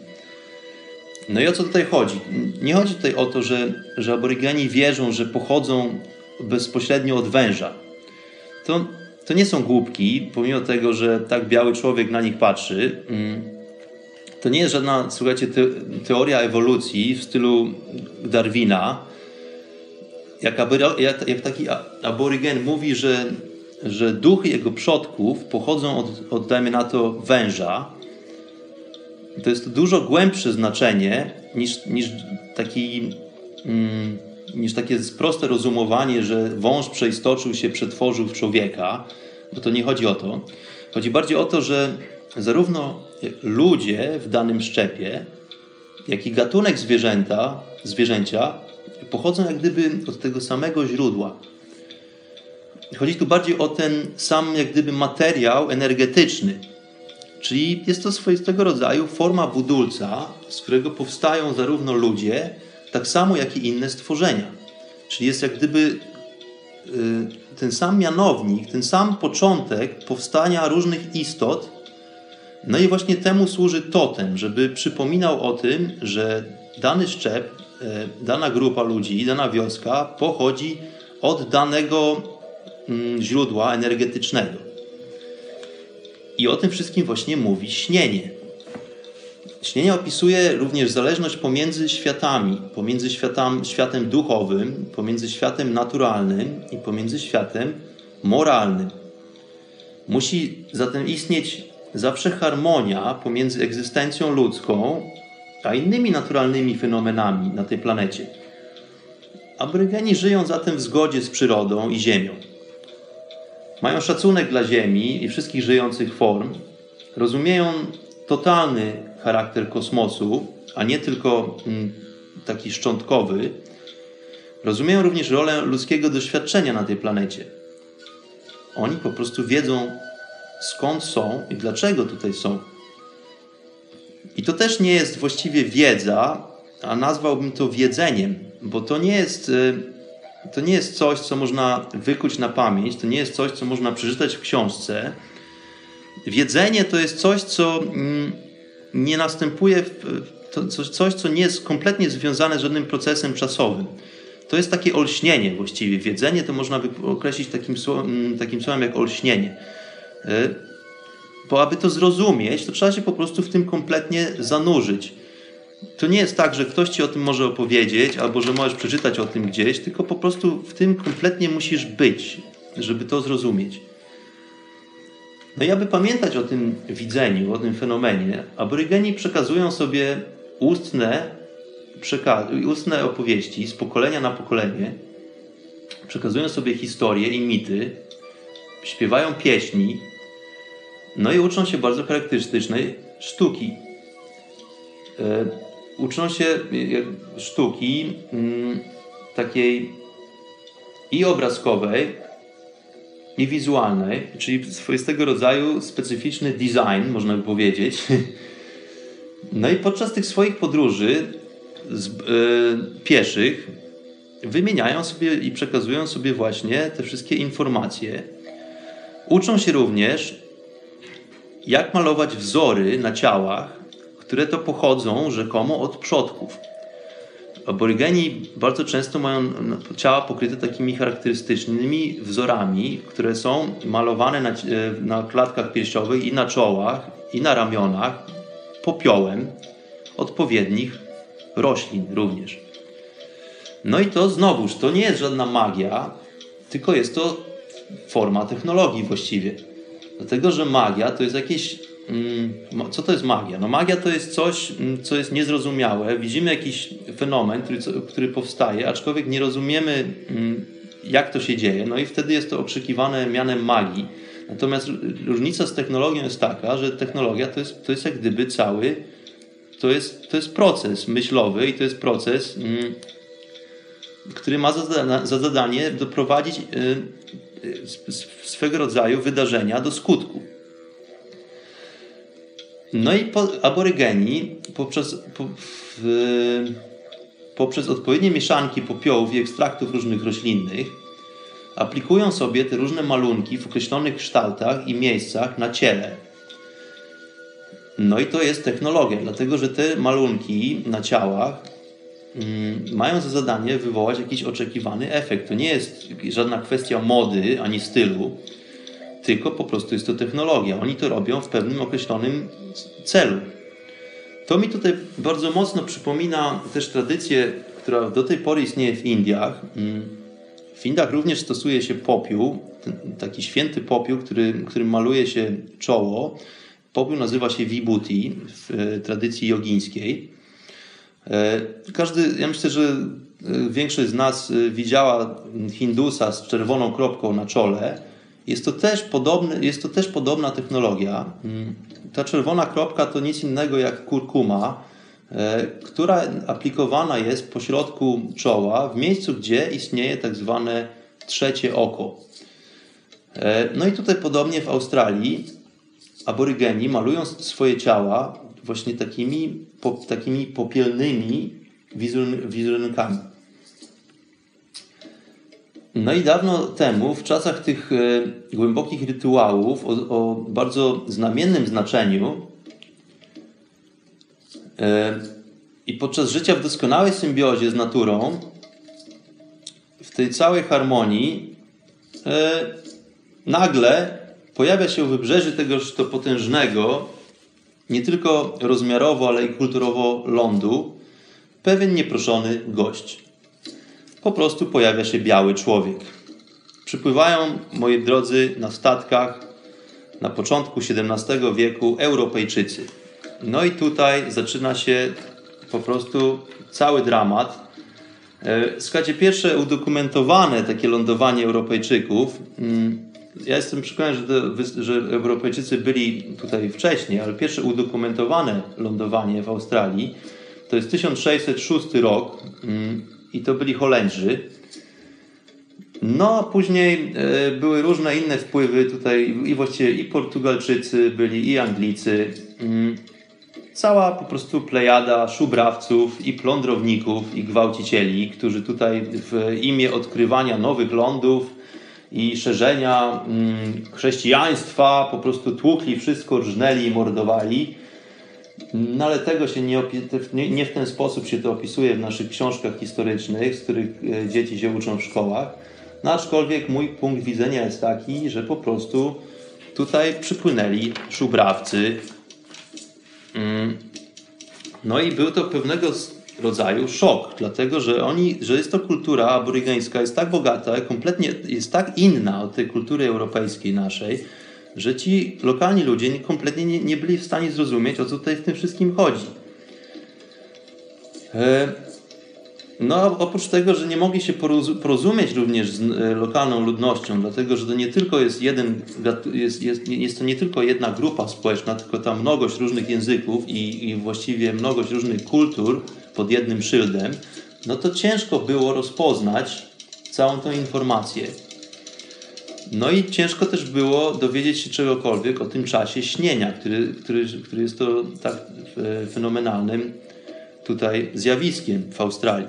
No i o co tutaj chodzi? Nie chodzi tutaj o to, że, że aborygeni wierzą, że pochodzą bezpośrednio od węża. To, to nie są głupki, pomimo tego, że tak biały człowiek na nich patrzy. Mm, to nie jest żadna, słuchajcie, te, teoria ewolucji w stylu Darwina. Jak, jak, jak taki aborygen mówi, że, że duchy jego przodków pochodzą od, od, dajmy na to, węża, to jest dużo głębsze znaczenie niż, niż, taki, mm, niż takie proste rozumowanie, że wąż przeistoczył się, przetworzył w człowieka, bo to nie chodzi o to. Chodzi bardziej o to, że zarówno ludzie w danym szczepie, jak i gatunek zwierzęta, zwierzęcia pochodzą jak gdyby od tego samego źródła. Chodzi tu bardziej o ten sam jak gdyby materiał energetyczny, Czyli jest to swoistego rodzaju forma budulca, z którego powstają zarówno ludzie, tak samo jak i inne stworzenia. Czyli jest jak gdyby y, ten sam mianownik, ten sam początek powstania różnych istot. No i właśnie temu służy totem, żeby przypominał o tym, że dany szczep, y, dana grupa ludzi, dana wioska pochodzi od danego mm, źródła energetycznego. I o tym wszystkim właśnie mówi śnienie. Śnienie opisuje również zależność pomiędzy światami, pomiędzy światem, światem duchowym, pomiędzy światem naturalnym i pomiędzy światem moralnym. Musi zatem istnieć zawsze harmonia pomiędzy egzystencją ludzką a innymi naturalnymi fenomenami na tej planecie. Aborygeni żyją zatem w zgodzie z przyrodą i ziemią. Mają szacunek dla Ziemi i wszystkich żyjących form, rozumieją totalny charakter kosmosu, a nie tylko mm, taki szczątkowy. Rozumieją również rolę ludzkiego doświadczenia na tej planecie. Oni po prostu wiedzą, skąd są i dlaczego tutaj są. I to też nie jest właściwie wiedza, a nazwałbym to wiedzeniem, bo to nie jest y, to nie jest coś, co można wykuć na pamięć, to nie jest coś, co można przeczytać w książce. Wiedzenie to jest coś, co mm, nie następuje, coś, co nie jest kompletnie związane z żadnym procesem czasowym. To jest takie olśnienie właściwie. Wiedzenie to można określić takim, mm, takim słowem jak olśnienie. E, bo aby to zrozumieć, to trzeba się po prostu w tym kompletnie zanurzyć to nie jest tak, że ktoś ci o tym może opowiedzieć, albo że możesz przeczytać o tym gdzieś, tylko po prostu w tym kompletnie musisz być, żeby to zrozumieć. No i aby pamiętać o tym widzeniu, o tym fenomenie, aborygeni przekazują sobie ustne, ustne opowieści z pokolenia na pokolenie, przekazują sobie historie i mity, śpiewają pieśni, no i uczą się bardzo charakterystycznej sztuki. E, uczą się e, sztuki mm, takiej i obrazkowej, i wizualnej, czyli swoistego rodzaju specyficzny design, można by powiedzieć. [laughs] No i podczas tych swoich podróży z, e, pieszych wymieniają sobie i przekazują sobie właśnie te wszystkie informacje. Uczą się również, jak malować wzory na ciałach, które to pochodzą rzekomo od przodków. Aborygeni bardzo często mają ciała pokryte takimi charakterystycznymi wzorami, które są malowane na, na klatkach piersiowych i na czołach, i na ramionach popiołem odpowiednich roślin również. No i to znowuż, to nie jest żadna magia, tylko jest to forma technologii właściwie. Dlatego, że magia to jest jakieś. Mm, co to jest magia? No, magia to jest coś, mm, co jest niezrozumiałe. Widzimy jakiś fenomen, który, który powstaje, aczkolwiek nie rozumiemy, mm, jak to się dzieje, no i wtedy jest to okrzykiwane mianem magii. Natomiast różnica z technologią jest taka, że technologia to jest, to jest jak gdyby cały, to jest, to jest proces myślowy i to jest proces, który ma za, za zadanie doprowadzić y, y, swego rodzaju wydarzenia do skutku. No i po, aborygeni poprzez, po, w, poprzez odpowiednie mieszanki popiołów i ekstraktów różnych roślinnych aplikują sobie te różne malunki w określonych kształtach i miejscach na ciele. No i to jest technologia, dlatego że te malunki na ciałach Mm, mają za zadanie wywołać jakiś oczekiwany efekt. To nie jest żadna kwestia mody ani stylu, tylko po prostu jest to technologia. Oni to robią w pewnym określonym celu. To mi tutaj bardzo mocno przypomina też tradycję, która do tej pory istnieje w Indiach. Mm, w Indiach również stosuje się popiół, taki święty popiół, który, którym maluje się czoło. Popiół nazywa się vibhuti w e, tradycji jogińskiej. E, każdy, ja myślę, że e, większość z nas widziała Hindusa z czerwoną kropką na czole. Jest to też, podobny, jest to też podobna technologia. Mm, ta czerwona kropka to nic innego jak kurkuma, która aplikowana jest po środku czoła, w miejscu, gdzie istnieje tak zwane trzecie oko. No i tutaj podobnie w Australii aborygeni malując swoje ciała właśnie takimi, po, takimi popielnymi wizerunkami. No i dawno temu, w czasach tych e, głębokich rytuałów o, o bardzo znamiennym znaczeniu e, i podczas życia w doskonałej symbiozie z naturą, w tej całej harmonii, e, nagle pojawia się u wybrzeży tegoż to potężnego nie tylko rozmiarowo, ale i kulturowo lądu, pewien nieproszony gość. Po prostu pojawia się biały człowiek. Przypływają, moi drodzy, na statkach na początku XVII wieku Europejczycy. No i tutaj zaczyna się po prostu cały dramat. E, słuchajcie, pierwsze udokumentowane takie lądowanie Europejczyków mm, ja jestem przekonany, że, że Europejczycy byli tutaj wcześniej, ale pierwsze udokumentowane lądowanie w Australii to jest 1606 rok mm, i to byli Holendrzy. No, później e, były różne inne wpływy tutaj i właściwie i Portugalczycy byli, i Anglicy. Mm, cała po prostu plejada szubrawców i plądrowników i gwałcicieli, którzy tutaj w imię odkrywania nowych lądów i szerzenia mm, chrześcijaństwa po prostu tłukli wszystko, rżnęli i mordowali. No ale tego się nie, nie, w ten sposób się to opisuje w naszych książkach historycznych, z których e, dzieci się uczą w szkołach. No aczkolwiek mój punkt widzenia jest taki, że po prostu tutaj przypłynęli szubrawcy. Mm. No i był to pewnego rodzaju szok, dlatego że oni, że jest to kultura aborygeńska, jest tak bogata, kompletnie jest tak inna od tej kultury europejskiej naszej, że ci lokalni ludzie kompletnie nie, nie byli w stanie zrozumieć, o co tutaj w tym wszystkim chodzi. E, no, oprócz tego, że nie mogli się porozumieć również z e, lokalną ludnością, dlatego że to nie tylko jest jeden, jest, jest, jest to nie tylko jedna grupa społeczna, tylko ta mnogość różnych języków i, i właściwie mnogość różnych kultur, pod jednym szyldem, no to ciężko było rozpoznać całą tą informację. No i ciężko też było dowiedzieć się czegokolwiek o tym czasie śnienia, który, który, który jest to tak e, fenomenalnym tutaj zjawiskiem w Australii.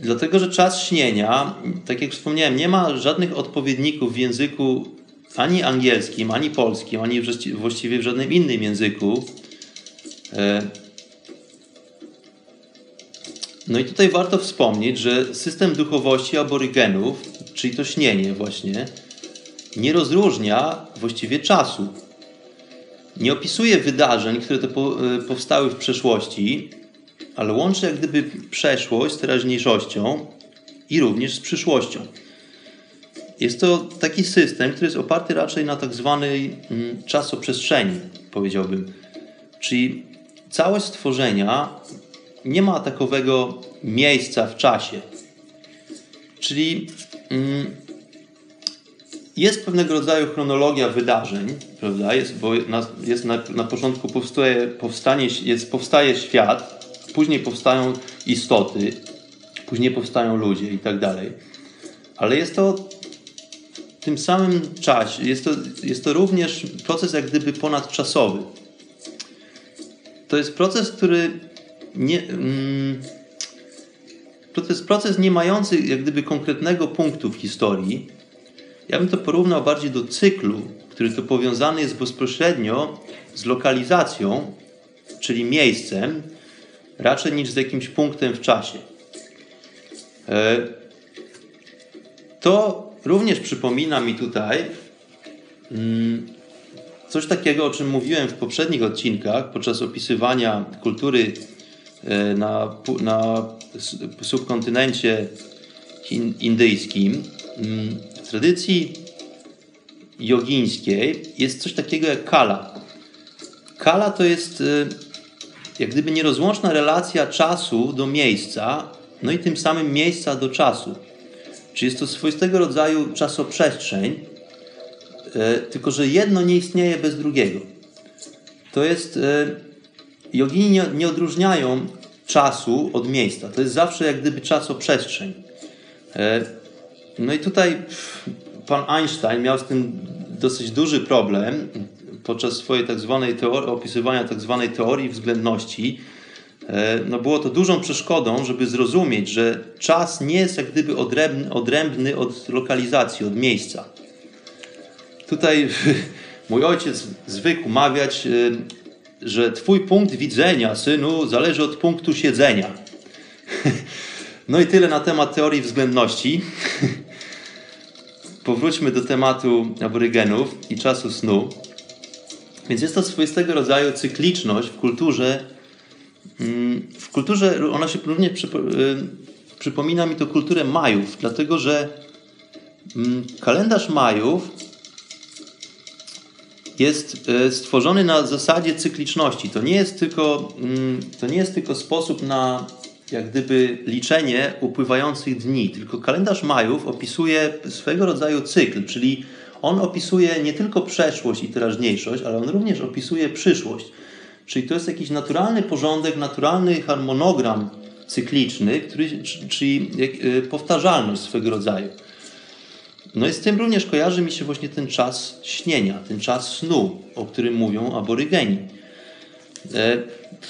Dlatego, że czas śnienia, tak jak wspomniałem, nie ma żadnych odpowiedników w języku ani angielskim, ani polskim, ani właściwie w żadnym innym języku. E, no i tutaj warto wspomnieć, że system duchowości aborygenów, czyli to śnienie właśnie, nie rozróżnia właściwie czasu. Nie opisuje wydarzeń, które to e, powstały w przeszłości, ale łączy jak gdyby przeszłość z teraźniejszością i również z przyszłością. Jest to taki system, który jest oparty raczej na tak zwanej mm, czasoprzestrzeni, powiedziałbym. Czyli całość stworzenia nie ma takowego miejsca w czasie. Czyli jest pewnego rodzaju chronologia wydarzeń, prawda? Jest, bo na, jest na, na początku powstaje, powstanie, jest, powstaje świat, później powstają istoty, później powstają ludzie i tak dalej. Ale jest to w tym samym czasie, jest to, jest to również proces jak gdyby ponadczasowy. To jest proces, który nie, mm, to jest proces nie mający jak gdyby konkretnego punktu w historii. Ja bym to porównał bardziej do cyklu, który to powiązany jest bezpośrednio z lokalizacją, czyli miejscem, raczej niż z jakimś punktem w czasie. E, to również przypomina mi tutaj mm, coś takiego, o czym mówiłem w poprzednich odcinkach podczas opisywania kultury na, na subkontynencie indyjskim. Mm, w tradycji jogińskiej jest coś takiego jak kala. Kala to jest e, jak gdyby nierozłączna relacja czasu do miejsca, no i tym samym miejsca do czasu. Czyli jest to swoistego rodzaju czasoprzestrzeń, e, tylko że jedno nie istnieje bez drugiego. To jest. Jogini nie odróżniają czasu od miejsca. To jest zawsze jak gdyby czasoprzestrzeń. E, no i tutaj pan Einstein miał z tym dosyć duży problem podczas swojej tak zwanej teorii, opisywania tak zwanej teorii względności, e, no było to dużą przeszkodą, żeby zrozumieć, że czas nie jest jak gdyby odrębny, odrębny od lokalizacji, od miejsca. Tutaj [laughs] mój ojciec zwykł mawiać, e, że twój punkt widzenia, synu, zależy od punktu siedzenia. [laughs] No i tyle na temat teorii względności. [laughs] Powróćmy do tematu aborygenów i czasu snu. Więc jest to swoistego rodzaju cykliczność w kulturze. Mm, w kulturze, ona się również y, przypomina mi to kulturę Majów, dlatego że mm, kalendarz Majów jest y, stworzony na zasadzie cykliczności. To nie jest tylko, mm, to nie jest tylko sposób na jak gdyby liczenie upływających dni, tylko kalendarz Majów opisuje swego rodzaju cykl, czyli on opisuje nie tylko przeszłość i teraźniejszość, ale on również opisuje przyszłość. Czyli to jest jakiś naturalny porządek, naturalny harmonogram cykliczny, który, czyli y, powtarzalność swego rodzaju. No i z tym również kojarzy mi się właśnie ten czas śnienia, ten czas snu, o którym mówią aborygeni. E,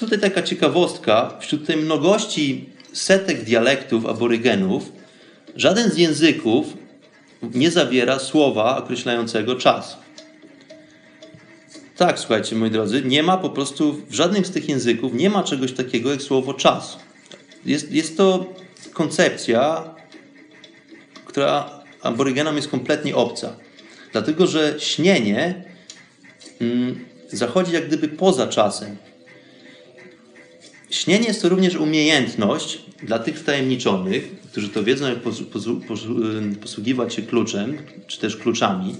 tutaj taka ciekawostka, wśród tej mnogości setek dialektów aborygenów, żaden z języków nie zawiera słowa określającego czas. Tak, słuchajcie, moi drodzy, nie ma po prostu w żadnym z tych języków nie ma czegoś takiego jak słowo czas. Jest, jest to koncepcja, która aborygenom jest kompletnie obca. Dlatego, że śnienie mm, zachodzi jak gdyby poza czasem. Śnienie jest to również umiejętność dla tych wtajemniczonych, którzy to wiedzą, jak posługiwać się kluczem, czy też kluczami.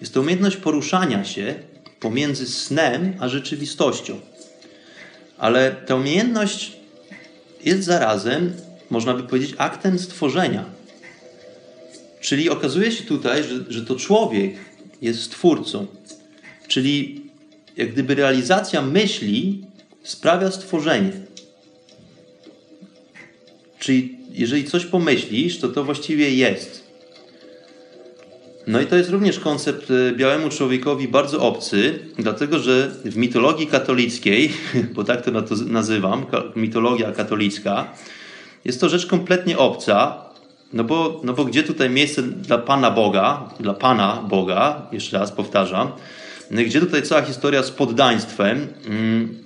Jest to umiejętność poruszania się pomiędzy snem a rzeczywistością. Ale ta umiejętność jest zarazem, można by powiedzieć, aktem stworzenia. Czyli okazuje się tutaj, że, że to człowiek jest stwórcą. Czyli jak gdyby realizacja myśli sprawia stworzenie. Czyli jeżeli coś pomyślisz, to to właściwie jest. No i to jest również koncept e, białemu człowiekowi bardzo obcy, dlatego że w mitologii katolickiej, [laughs] bo tak to nazywam, mitologia katolicka, jest to rzecz kompletnie obca, no bo, no bo gdzie tutaj miejsce dla Pana Boga, dla Pana Boga, jeszcze raz powtarzam, no gdzie tutaj cała historia z poddaństwem, mm,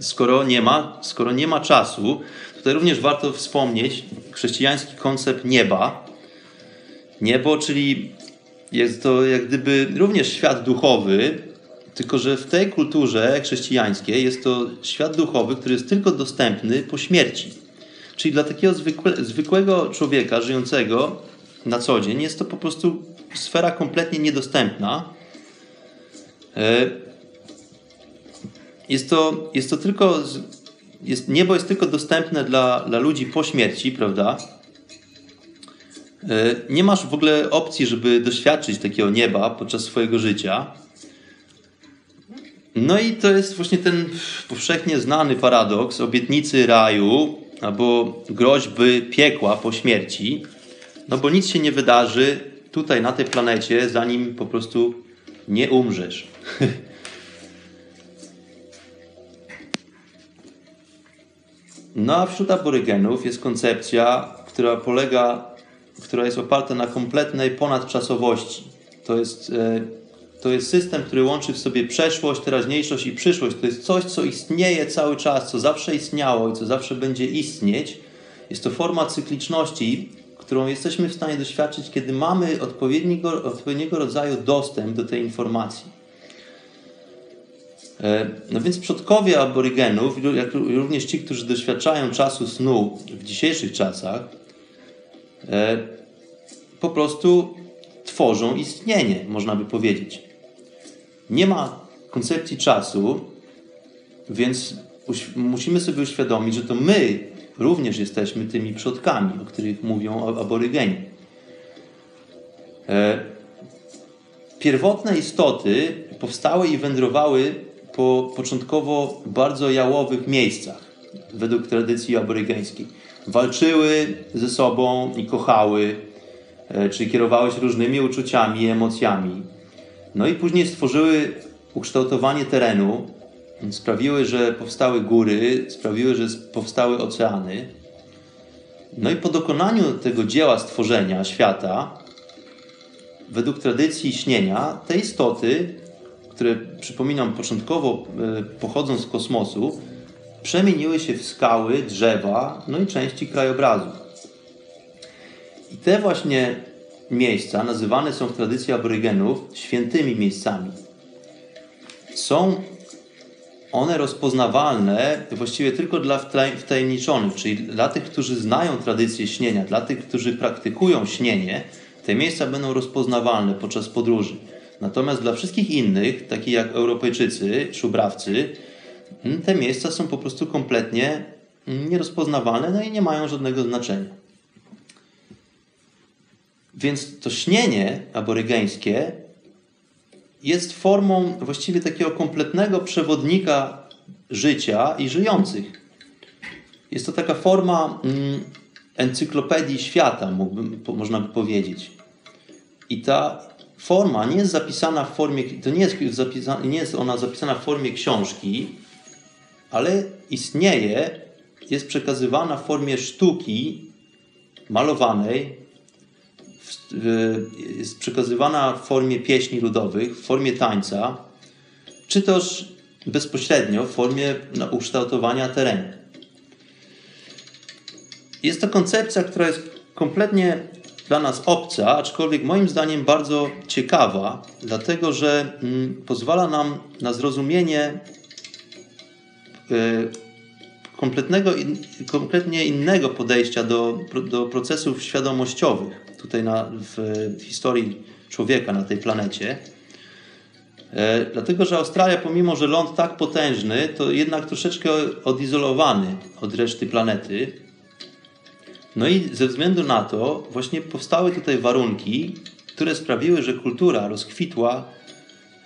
skoro nie ma, skoro nie ma czasu, tutaj również warto wspomnieć chrześcijański koncept nieba. Niebo, czyli jest to jak gdyby również świat duchowy, tylko że w tej kulturze chrześcijańskiej jest to świat duchowy, który jest tylko dostępny po śmierci. Czyli dla takiego zwykłe, zwykłego człowieka żyjącego na co dzień jest to po prostu sfera kompletnie niedostępna. E, jest to, jest to tylko. Jest, niebo jest tylko dostępne dla, dla ludzi po śmierci, prawda? E, nie masz w ogóle opcji, żeby doświadczyć takiego nieba podczas swojego życia. No i to jest właśnie ten powszechnie znany paradoks obietnicy raju albo groźby piekła po śmierci. No bo nic się nie wydarzy tutaj na tej planecie, zanim po prostu nie umrzesz. [laughs] No a wśród aborygenów jest koncepcja, która polega, która jest oparta na kompletnej ponadczasowości. To jest, e, to jest system, który łączy w sobie przeszłość, teraźniejszość i przyszłość. To jest coś, co istnieje cały czas, co zawsze istniało i co zawsze będzie istnieć. Jest to forma cykliczności, którą jesteśmy w stanie doświadczyć, kiedy mamy odpowiedniego, odpowiedniego rodzaju dostęp do tej informacji. E, no więc przodkowie aborygenów, jak również ci, którzy doświadczają czasu snu w dzisiejszych czasach, e, po prostu tworzą istnienie, można by powiedzieć. Nie ma koncepcji czasu, więc musimy sobie uświadomić, że to my również jesteśmy tymi przodkami, o których mówią aborygeni. E, pierwotne istoty powstały i wędrowały po początkowo bardzo jałowych miejscach, według tradycji aborygeńskiej. Walczyły ze sobą i kochały, e, czy kierowały się różnymi uczuciami i emocjami. No i później stworzyły ukształtowanie terenu, sprawiły, że powstały góry, sprawiły, że powstały oceany. No i po dokonaniu tego dzieła stworzenia świata, według tradycji śnienia, te istoty które przypominam początkowo e, pochodzą z kosmosu, przemieniły się w skały, drzewa, no i części krajobrazu. I te właśnie miejsca nazywane są w tradycji aborygenów świętymi miejscami. Są one rozpoznawalne właściwie tylko dla wtajemniczonych, czyli dla tych, którzy znają tradycję śnienia, dla tych, którzy praktykują śnienie, te miejsca będą rozpoznawalne podczas podróży. Natomiast dla wszystkich innych, takich jak Europejczycy, szubrawcy, te miejsca są po prostu kompletnie nierozpoznawalne no i nie mają żadnego znaczenia. Więc to śnienie aborygeńskie jest formą właściwie takiego kompletnego przewodnika życia i żyjących. Jest to taka forma mm, encyklopedii świata, mógłbym, można by powiedzieć. I ta forma nie jest zapisana w formie, to nie jest, nie jest ona zapisana w formie książki, ale istnieje, jest przekazywana w formie sztuki malowanej, jest przekazywana w formie pieśni ludowych, w formie tańca, czy też bezpośrednio w formie ukształtowania terenu. Jest to koncepcja, która jest kompletnie dla nas obca, aczkolwiek moim zdaniem bardzo ciekawa, dlatego że mm, pozwala nam na zrozumienie e, kompletnego, kompletnie innego podejścia do, do procesów świadomościowych tutaj na, w, historii człowieka na tej planecie. E, dlatego, że Australia, pomimo że ląd tak potężny, to jednak troszeczkę odizolowany od reszty planety. No i ze względu na to właśnie powstały tutaj warunki, które sprawiły, że kultura rozkwitła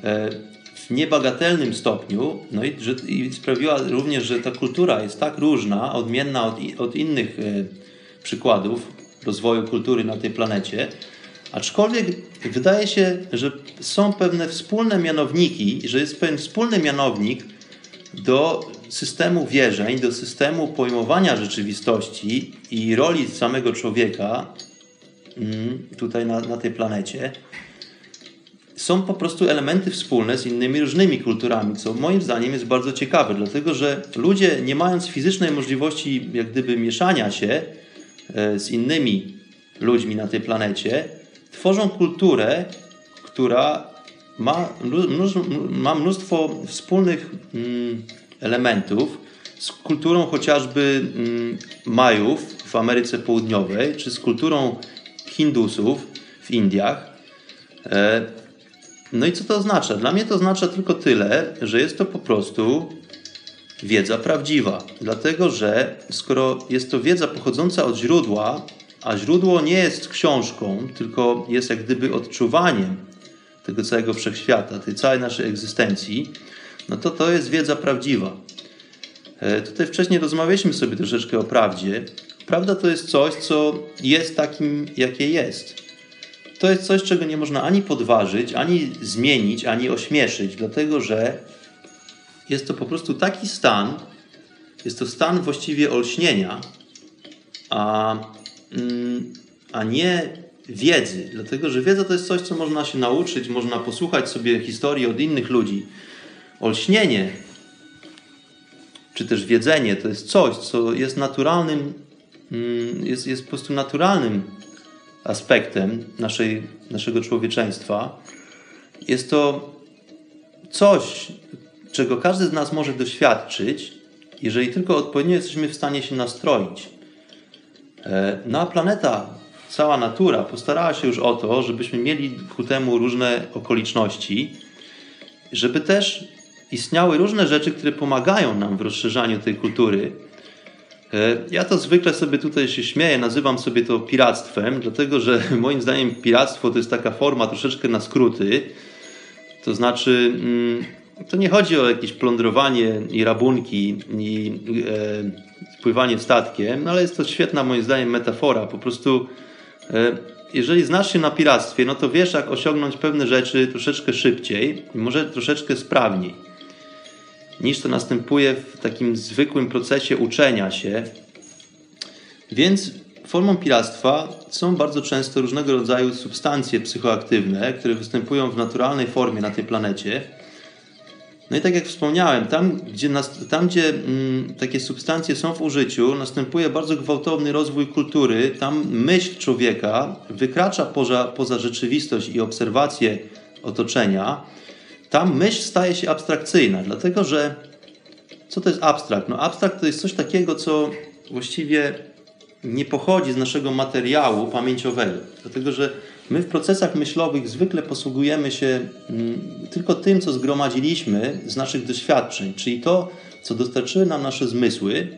e, w niebagatelnym stopniu, no i, że, i sprawiła również, że ta kultura jest tak różna, odmienna od, od innych e, przykładów rozwoju kultury na tej planecie, aczkolwiek wydaje się, że są pewne wspólne mianowniki, że jest pewien wspólny mianownik do systemu wierzeń, do systemu pojmowania rzeczywistości i roli samego człowieka mm, tutaj na, na tej planecie, są po prostu elementy wspólne z innymi różnymi kulturami, co moim zdaniem jest bardzo ciekawe, dlatego że ludzie, nie mając fizycznej możliwości jak gdyby mieszania się z innymi ludźmi na tej planecie, tworzą kulturę, która ma, ma mnóstwo wspólnych mm, elementów z kulturą chociażby mm, Majów w Ameryce Południowej, czy z kulturą Hindusów w Indiach. E, no i co to oznacza? Dla mnie to oznacza tylko tyle, że jest to po prostu wiedza prawdziwa. Dlatego, że skoro jest to wiedza pochodząca od źródła, a źródło nie jest książką, tylko jest jak gdyby odczuwaniem tego całego wszechświata, tej całej naszej egzystencji, no to to jest wiedza prawdziwa. E, tutaj wcześniej rozmawialiśmy sobie troszeczkę o prawdzie. Prawda to jest coś, co jest takim, jakie jest. To jest coś, czego nie można ani podważyć, ani zmienić, ani ośmieszyć, dlatego że jest to po prostu taki stan, jest to stan właściwie olśnienia, a, mm, a nie wiedzy, dlatego że wiedza to jest coś, co można się nauczyć, można posłuchać sobie historii od innych ludzi. Olśnienie, czy też wiedzenie, to jest coś, co jest naturalnym, mm, jest, jest po prostu naturalnym aspektem naszej, naszego człowieczeństwa. Jest to coś, czego każdy z nas może doświadczyć, jeżeli tylko odpowiednio jesteśmy w stanie się nastroić. E, no a planeta cała natura postarała się już o to, żebyśmy mieli ku temu różne okoliczności, żeby też istniały różne rzeczy, które pomagają nam w rozszerzaniu tej kultury. E, ja to zwykle sobie tutaj się śmieję, nazywam sobie to piractwem, dlatego że [laughs] moim zdaniem piractwo to jest taka forma troszeczkę na skróty. To znaczy, mm, to nie chodzi o jakieś plądrowanie i rabunki i e, pływanie statkiem, ale jest to świetna moim zdaniem metafora. Po prostu E, jeżeli znasz się na piractwie, no to wiesz, jak osiągnąć pewne rzeczy troszeczkę szybciej i może troszeczkę sprawniej, niż to następuje w takim zwykłym procesie uczenia się. Więc formą piractwa są bardzo często różnego rodzaju substancje psychoaktywne, które występują w naturalnej formie na tej planecie no i tak jak wspomniałem, tam gdzie, tam, gdzie mm, takie substancje są w użyciu, następuje bardzo gwałtowny rozwój kultury. Tam myśl człowieka wykracza poza, poza rzeczywistość i obserwację otoczenia. Tam myśl staje się abstrakcyjna, dlatego że co to jest abstrakt? No abstrakt to jest coś takiego, co właściwie nie pochodzi z naszego materiału pamięciowego, dlatego że My w procesach myślowych zwykle posługujemy się mm, tylko tym, co zgromadziliśmy z naszych doświadczeń, czyli to, co dostarczyły nam nasze zmysły,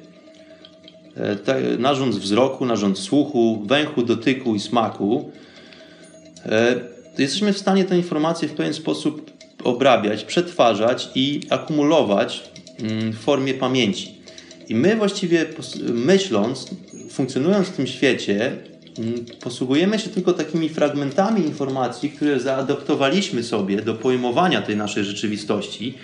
e, narząd wzroku, narząd słuchu, węchu, dotyku i smaku. E, jesteśmy w stanie te informacje w pewien sposób obrabiać, przetwarzać i akumulować mm, w formie pamięci. I my właściwie myśląc, funkcjonując w tym świecie, posługujemy się tylko takimi fragmentami informacji, które zaadoptowaliśmy sobie do pojmowania tej naszej rzeczywistości.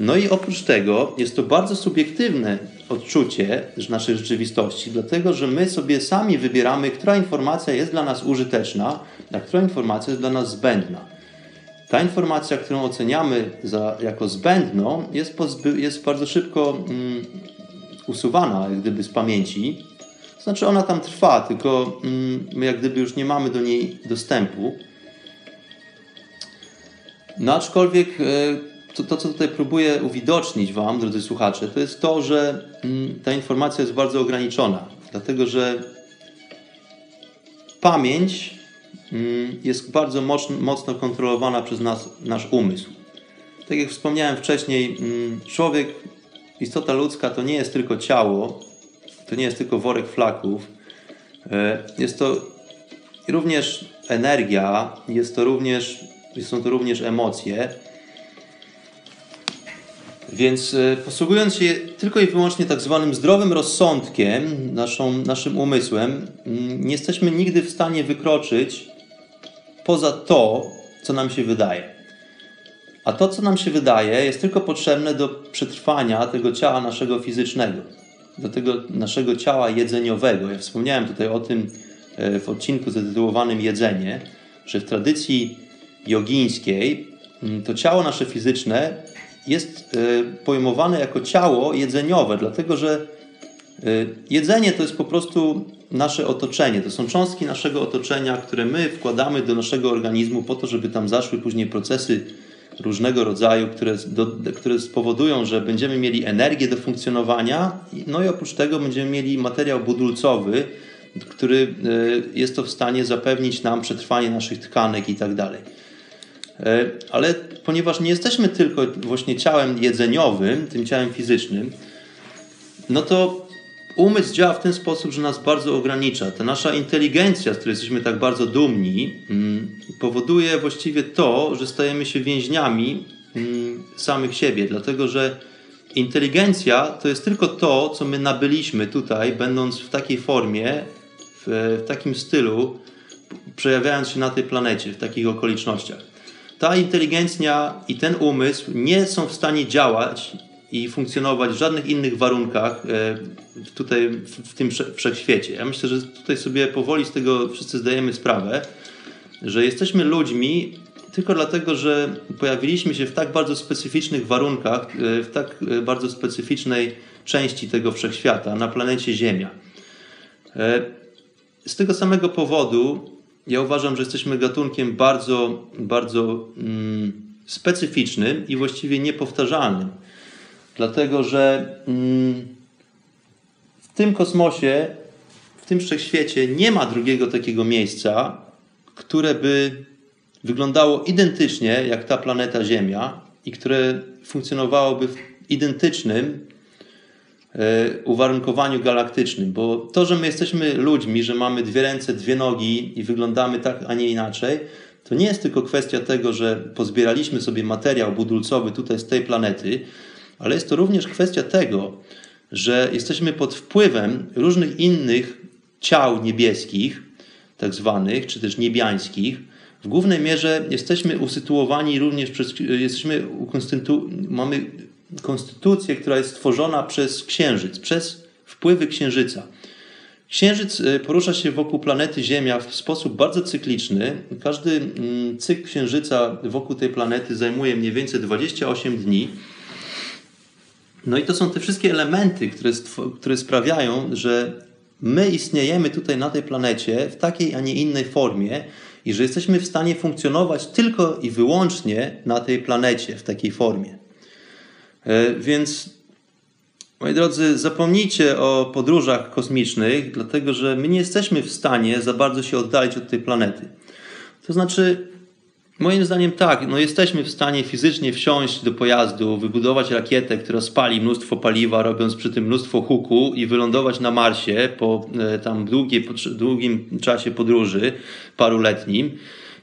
No i oprócz tego jest to bardzo subiektywne odczucie naszej rzeczywistości, dlatego że my sobie sami wybieramy, która informacja jest dla nas użyteczna, a która informacja jest dla nas zbędna. Ta informacja, którą oceniamy za, jako zbędną, jest, jest bardzo szybko mm, usuwana jak gdyby z pamięci, znaczy ona tam trwa, tylko mm, my jak gdyby już nie mamy do niej dostępu. No aczkolwiek e, to, to, co tutaj próbuję uwidocznić Wam, drodzy słuchacze, to jest to, że mm, ta informacja jest bardzo ograniczona. Dlatego, że pamięć mm, jest bardzo mocno, kontrolowana przez nas, nasz umysł. Tak jak wspomniałem wcześniej, człowiek, istota ludzka to nie jest tylko ciało, to nie jest tylko worek flaków. E, jest to również energia, jest to również, są to również emocje. Więc e, posługując się tylko i wyłącznie tak zwanym zdrowym rozsądkiem, naszą, naszym umysłem, mm, nie jesteśmy nigdy w stanie wykroczyć poza to, co nam się wydaje. A to, co nam się wydaje, jest tylko potrzebne do przetrwania tego ciała naszego fizycznego, do tego naszego ciała jedzeniowego. Ja wspomniałem tutaj o tym e, w odcinku zatytułowanym Jedzenie, że w tradycji jogińskiej mm, to ciało nasze fizyczne jest e, pojmowane jako ciało jedzeniowe, dlatego że e, jedzenie to jest po prostu nasze otoczenie. To są cząstki naszego otoczenia, które my wkładamy do naszego organizmu po to, żeby tam zaszły później procesy różnego rodzaju, które, do, które spowodują, że będziemy mieli energię do funkcjonowania, no i oprócz tego będziemy mieli materiał budulcowy, który e, jest to w stanie zapewnić nam przetrwanie naszych tkanek i tak dalej. E, ale ponieważ nie jesteśmy tylko właśnie ciałem jedzeniowym, tym ciałem fizycznym, no to umysł działa w ten sposób, że nas bardzo ogranicza. Ta nasza inteligencja, z której jesteśmy tak bardzo dumni, mm, powoduje właściwie to, że stajemy się więźniami mm, samych siebie, dlatego że inteligencja to jest tylko to, co my nabyliśmy tutaj, będąc w takiej formie, w, w takim stylu, przejawiając się na tej planecie, w takich okolicznościach ta inteligencja i ten umysł nie są w stanie działać i funkcjonować w żadnych innych warunkach e, tutaj w tym wszechświecie. Ja myślę, że tutaj sobie powoli z tego wszyscy zdajemy sprawę, że jesteśmy ludźmi tylko dlatego, że pojawiliśmy się w tak bardzo specyficznych warunkach, e, w tak e, bardzo specyficznej części tego wszechświata, na planecie Ziemia. Z tego samego powodu ja uważam, że jesteśmy gatunkiem bardzo, bardzo mm, specyficznym i właściwie niepowtarzalnym. Dlatego, że mm, w tym kosmosie, w tym wszechświecie nie ma drugiego takiego miejsca, które by wyglądało identycznie jak ta planeta Ziemia i które funkcjonowałoby w identycznym E, uwarunkowaniu galaktycznym, bo to, że my jesteśmy ludźmi, że mamy dwie ręce, dwie nogi i wyglądamy tak, a nie inaczej, to nie jest tylko kwestia tego, że pozbieraliśmy sobie materiał budulcowy tutaj z tej planety, ale jest to również kwestia tego, że jesteśmy pod wpływem różnych innych ciał niebieskich, tak zwanych, czy też niebiańskich. W głównej mierze jesteśmy usytuowani również przez, jesteśmy, mamy konstytucję, która jest stworzona przez Księżyc, przez wpływy Księżyca. Księżyc y, porusza się wokół planety Ziemia w sposób bardzo cykliczny. Każdy mm, cykl Księżyca wokół tej planety zajmuje mniej więcej 28 dni. No i to są te wszystkie elementy, które, które sprawiają, że my istniejemy tutaj na tej planecie w takiej, a nie innej formie i że jesteśmy w stanie funkcjonować tylko i wyłącznie na tej planecie w takiej formie. E, więc, moi drodzy, zapomnijcie o podróżach kosmicznych, dlatego że my nie jesteśmy w stanie za bardzo się oddalić od tej planety. To znaczy, moim zdaniem tak, no jesteśmy w stanie fizycznie wsiąść do pojazdu, wybudować rakietę, która spali mnóstwo paliwa, robiąc przy tym mnóstwo huku i wylądować na Marsie po e, tam długiej, długim czasie podróży, paruletnim.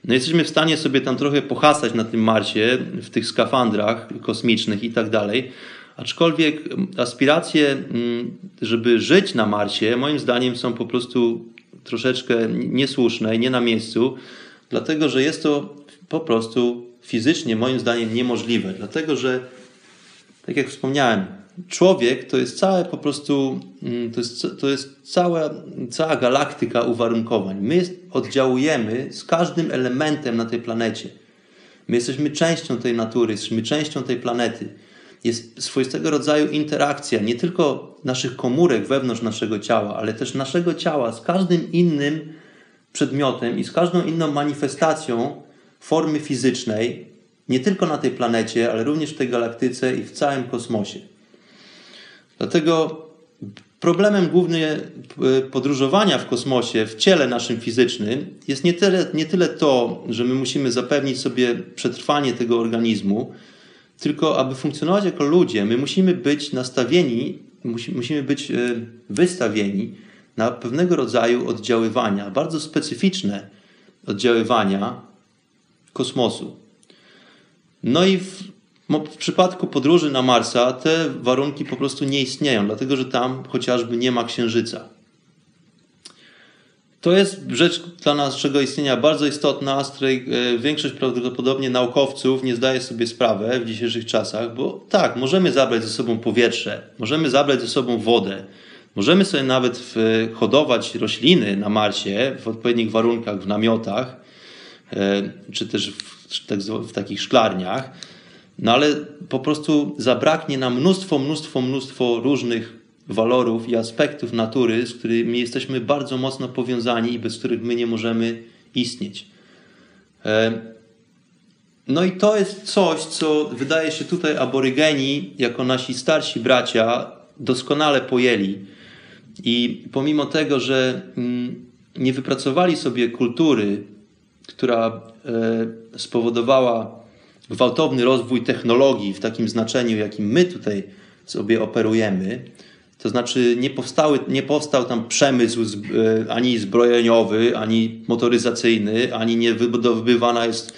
No jesteśmy w stanie sobie tam trochę pohasać na tym Marsie, w tych skafandrach kosmicznych i tak dalej. Aczkolwiek aspiracje, żeby żyć na Marsie, moim zdaniem są po prostu troszeczkę niesłuszne i nie na miejscu, dlatego że jest to po prostu fizycznie, moim zdaniem, niemożliwe. Dlatego że, tak jak wspomniałem, człowiek to jest całe po prostu, mm, to jest, to jest cała, cała galaktyka uwarunkowań. My oddziałujemy z każdym elementem na tej planecie. My jesteśmy częścią tej natury, jesteśmy częścią tej planety. Jest swoistego rodzaju interakcja nie tylko naszych komórek wewnątrz naszego ciała, ale też naszego ciała z każdym innym przedmiotem i z każdą inną manifestacją formy fizycznej, nie tylko na tej planecie, ale również w tej galaktyce i w całym kosmosie. Dlatego problemem głównym e, podróżowania w kosmosie, w ciele naszym fizycznym, jest nie tyle, nie tyle to, że my musimy zapewnić sobie przetrwanie tego organizmu, tylko aby funkcjonować jako ludzie, my musimy być nastawieni, musimy być e, wystawieni na pewnego rodzaju oddziaływania, bardzo specyficzne oddziaływania kosmosu. No i w w przypadku podróży na Marsa te warunki po prostu nie istnieją, dlatego że tam chociażby nie ma księżyca. to jest rzecz dla naszego istnienia bardzo istotna, z której e, większość prawdopodobnie naukowców nie zdaje sobie sprawy w dzisiejszych czasach, bo tak, możemy zabrać ze sobą powietrze, możemy zabrać ze sobą wodę, możemy sobie nawet hodować rośliny na Marsie w odpowiednich warunkach, w namiotach, e, czy też w, tak w takich szklarniach, no ale po prostu zabraknie nam mnóstwo, mnóstwo, mnóstwo różnych walorów i aspektów natury, z którymi jesteśmy bardzo mocno powiązani i bez których my nie możemy istnieć. E, no i to jest coś, co wydaje się tutaj aborygeni, jako nasi starsi bracia, doskonale pojęli. I pomimo tego, że mm, nie wypracowali sobie kultury, która e, spowodowała gwałtowny rozwój technologii w takim znaczeniu, jakim my tutaj sobie operujemy, to znaczy nie, powstały, nie powstał tam przemysł e, ani zbrojeniowy, ani motoryzacyjny, ani nie wydobywana jest,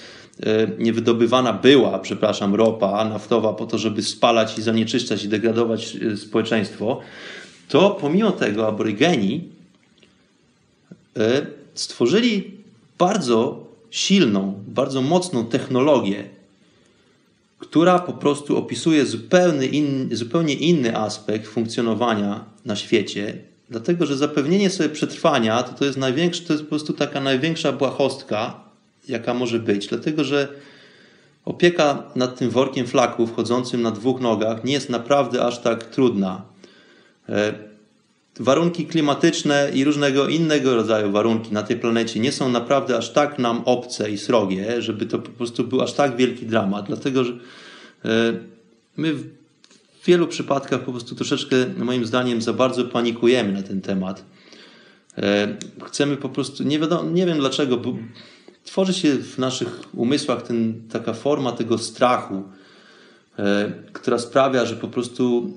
e, nie wydobywana była, przepraszam, ropa naftowa po to, żeby spalać i zanieczyszczać i degradować społeczeństwo, to pomimo tego aborygeni stworzyli bardzo silną, bardzo mocną technologię, która po prostu opisuje zupełnie inny, zupełnie inny aspekt funkcjonowania na świecie, dlatego że zapewnienie sobie przetrwania to, to, jest największy, to jest po prostu taka największa błahostka, jaka może być, dlatego że opieka nad tym workiem flaków chodzącym na dwóch nogach nie jest naprawdę aż tak trudna. Warunki klimatyczne i różnego innego rodzaju warunki na tej planecie nie są naprawdę aż tak nam obce i srogie, żeby to po prostu był aż tak wielki dramat, dlatego że e, my w wielu przypadkach po prostu troszeczkę, moim zdaniem, za bardzo panikujemy na ten temat. E, chcemy po prostu, nie, wiadomo, nie wiem dlaczego, bo tworzy się w naszych umysłach ten, taka forma tego strachu, e, która sprawia, że po prostu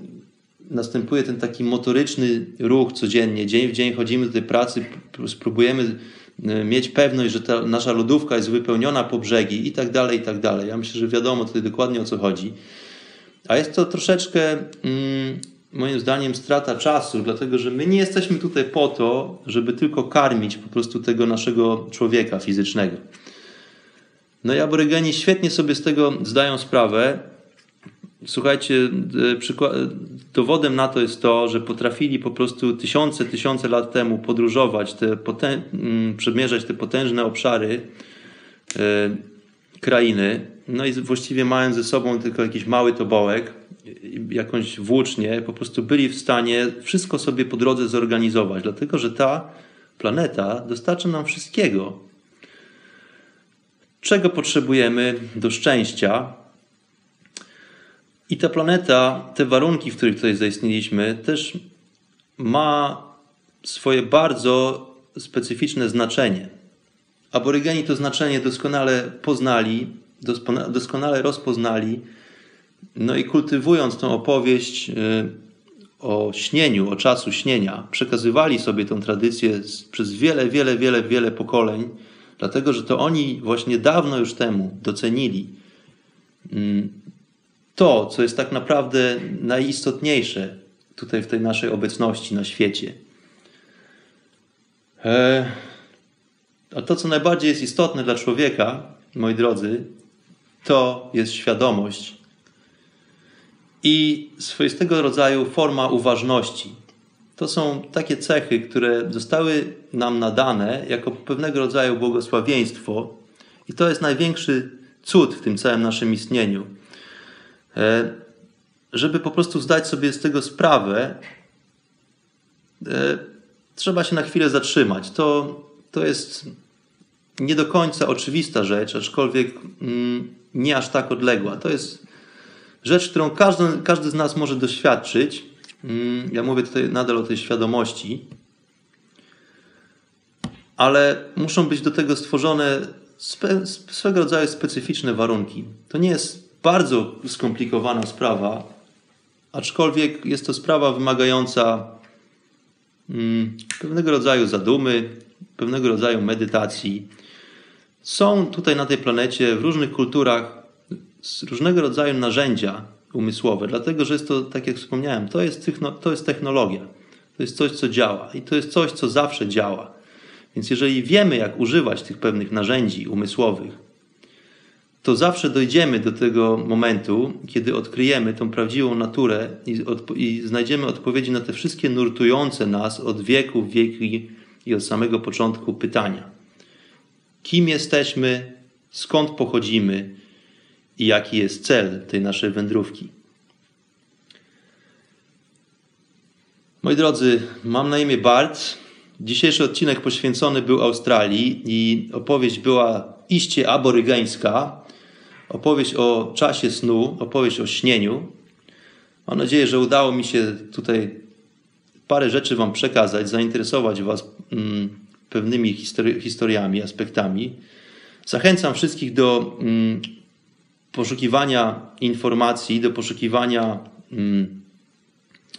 następuje ten taki motoryczny ruch codziennie. Dzień w dzień chodzimy do tej pracy, spróbujemy e, mieć pewność, że ta nasza lodówka jest wypełniona po brzegi i tak dalej, i tak dalej. Ja myślę, że wiadomo tutaj dokładnie o co chodzi. A jest to troszeczkę, mm, moim zdaniem, strata czasu, dlatego że my nie jesteśmy tutaj po to, żeby tylko karmić po prostu tego naszego człowieka fizycznego. No i aborygeni świetnie sobie z tego zdają sprawę, Słuchajcie, e, dowodem na to jest to, że potrafili po prostu tysiące, tysiące lat temu podróżować, te mm, przemierzać te potężne obszary e, krainy, no i właściwie mając ze sobą tylko jakiś mały tobołek, jakąś włócznię, po prostu byli w stanie wszystko sobie po drodze zorganizować, dlatego że ta planeta dostarcza nam wszystkiego. Czego potrzebujemy do szczęścia, i ta planeta, te warunki, w których tutaj zaistnieliśmy, też ma swoje bardzo specyficzne znaczenie. Aborygeni to znaczenie doskonale poznali, doskonale rozpoznali, no i kultywując tą opowieść y, o śnieniu, o czasu śnienia, przekazywali sobie tę tradycję przez wiele, wiele, wiele, wiele pokoleń, dlatego że to oni właśnie dawno już temu docenili mm, to, co jest tak naprawdę najistotniejsze tutaj w tej naszej obecności na świecie. E, a to, co najbardziej jest istotne dla człowieka, moi drodzy, to jest świadomość i swoistego rodzaju forma uważności. To są takie cechy, które zostały nam nadane jako pewnego rodzaju błogosławieństwo, i to jest największy cud w tym całym naszym istnieniu. E, żeby po prostu zdać sobie z tego sprawę, e, trzeba się na chwilę zatrzymać. To, to jest nie do końca oczywista rzecz, aczkolwiek mm, nie aż tak odległa. To jest rzecz, którą każdy, każdy z nas może doświadczyć. Mm, ja mówię tutaj nadal o tej świadomości, ale muszą być do tego stworzone swego rodzaju specyficzne warunki. To nie jest bardzo skomplikowana sprawa, aczkolwiek jest to sprawa wymagająca mm, pewnego rodzaju zadumy, pewnego rodzaju medytacji. Są tutaj na tej planecie w różnych kulturach różnego rodzaju narzędzia umysłowe, dlatego że jest to, tak jak wspomniałem, to jest, to jest technologia. To jest coś, co działa i to jest coś, co zawsze działa. Więc jeżeli wiemy, jak używać tych pewnych narzędzi umysłowych, to zawsze dojdziemy do tego momentu, kiedy odkryjemy tą prawdziwą naturę i, i znajdziemy odpowiedzi na te wszystkie nurtujące nas od wieków, wieki i od samego początku pytania. Kim jesteśmy, skąd pochodzimy i jaki jest cel tej naszej wędrówki. Moi drodzy, mam na imię Bart. Dzisiejszy odcinek poświęcony był Australii i opowieść była iście aborygeńska. Opowieść o czasie snu, opowieść o śnieniu. Mam nadzieję, że udało mi się tutaj parę rzeczy Wam przekazać, zainteresować Was mm, pewnymi histori historiami, aspektami. Zachęcam wszystkich do mm, poszukiwania informacji, do poszukiwania mm,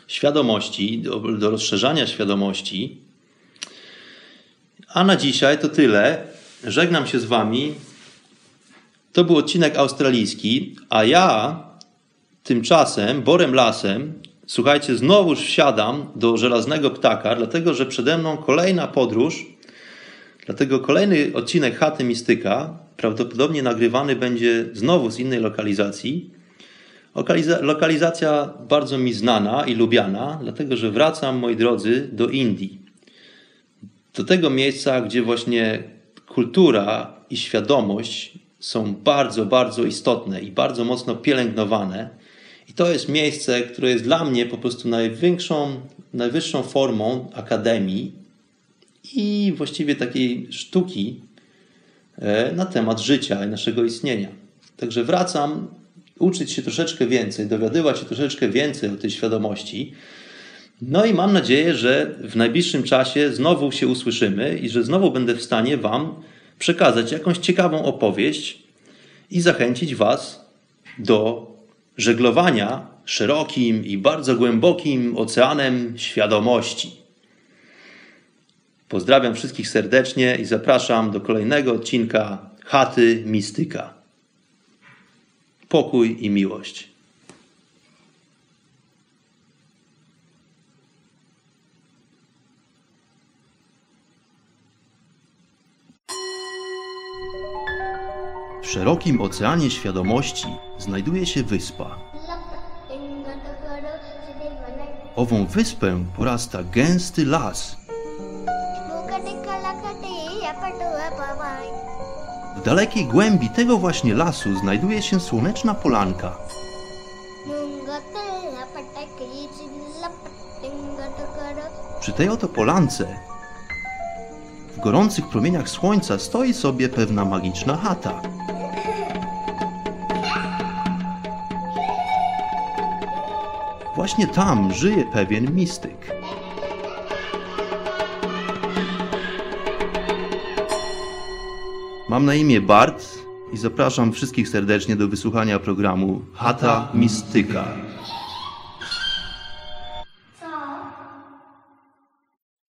świadomości, do, do rozszerzania świadomości. A na dzisiaj to tyle. Żegnam się z Wami. To był odcinek australijski, a ja tymczasem, borem lasem, słuchajcie, znowuż wsiadam do żelaznego ptaka, dlatego że przede mną kolejna podróż, dlatego kolejny odcinek Chaty Mistyka, prawdopodobnie nagrywany będzie znowu z innej lokalizacji. Lokaliza lokalizacja bardzo mi znana i lubiana, dlatego że wracam, moi drodzy, do Indii. Do tego miejsca, gdzie właśnie kultura i świadomość są bardzo, bardzo istotne i bardzo mocno pielęgnowane. I to jest miejsce, które jest dla mnie po prostu największą, najwyższą formą akademii i właściwie takiej sztuki e, na temat życia i naszego istnienia. Także wracam uczyć się troszeczkę więcej, dowiadywać się troszeczkę więcej o tej świadomości. No i mam nadzieję, że w najbliższym czasie znowu się usłyszymy i że znowu będę w stanie Wam przekazać jakąś ciekawą opowieść i zachęcić Was do żeglowania szerokim i bardzo głębokim oceanem świadomości. Pozdrawiam wszystkich serdecznie i zapraszam do kolejnego odcinka Chaty Mistyka pokój i miłość. W szerokim oceanie świadomości znajduje się wyspa. Ową wyspę porasta gęsty las. W dalekiej głębi tego właśnie lasu znajduje się słoneczna polanka. Przy tej oto polance w gorących promieniach słońca stoi sobie pewna magiczna chata. Właśnie tam żyje pewien mistyk. Mam na imię Bart i zapraszam wszystkich serdecznie do wysłuchania programu Hata Mistyka.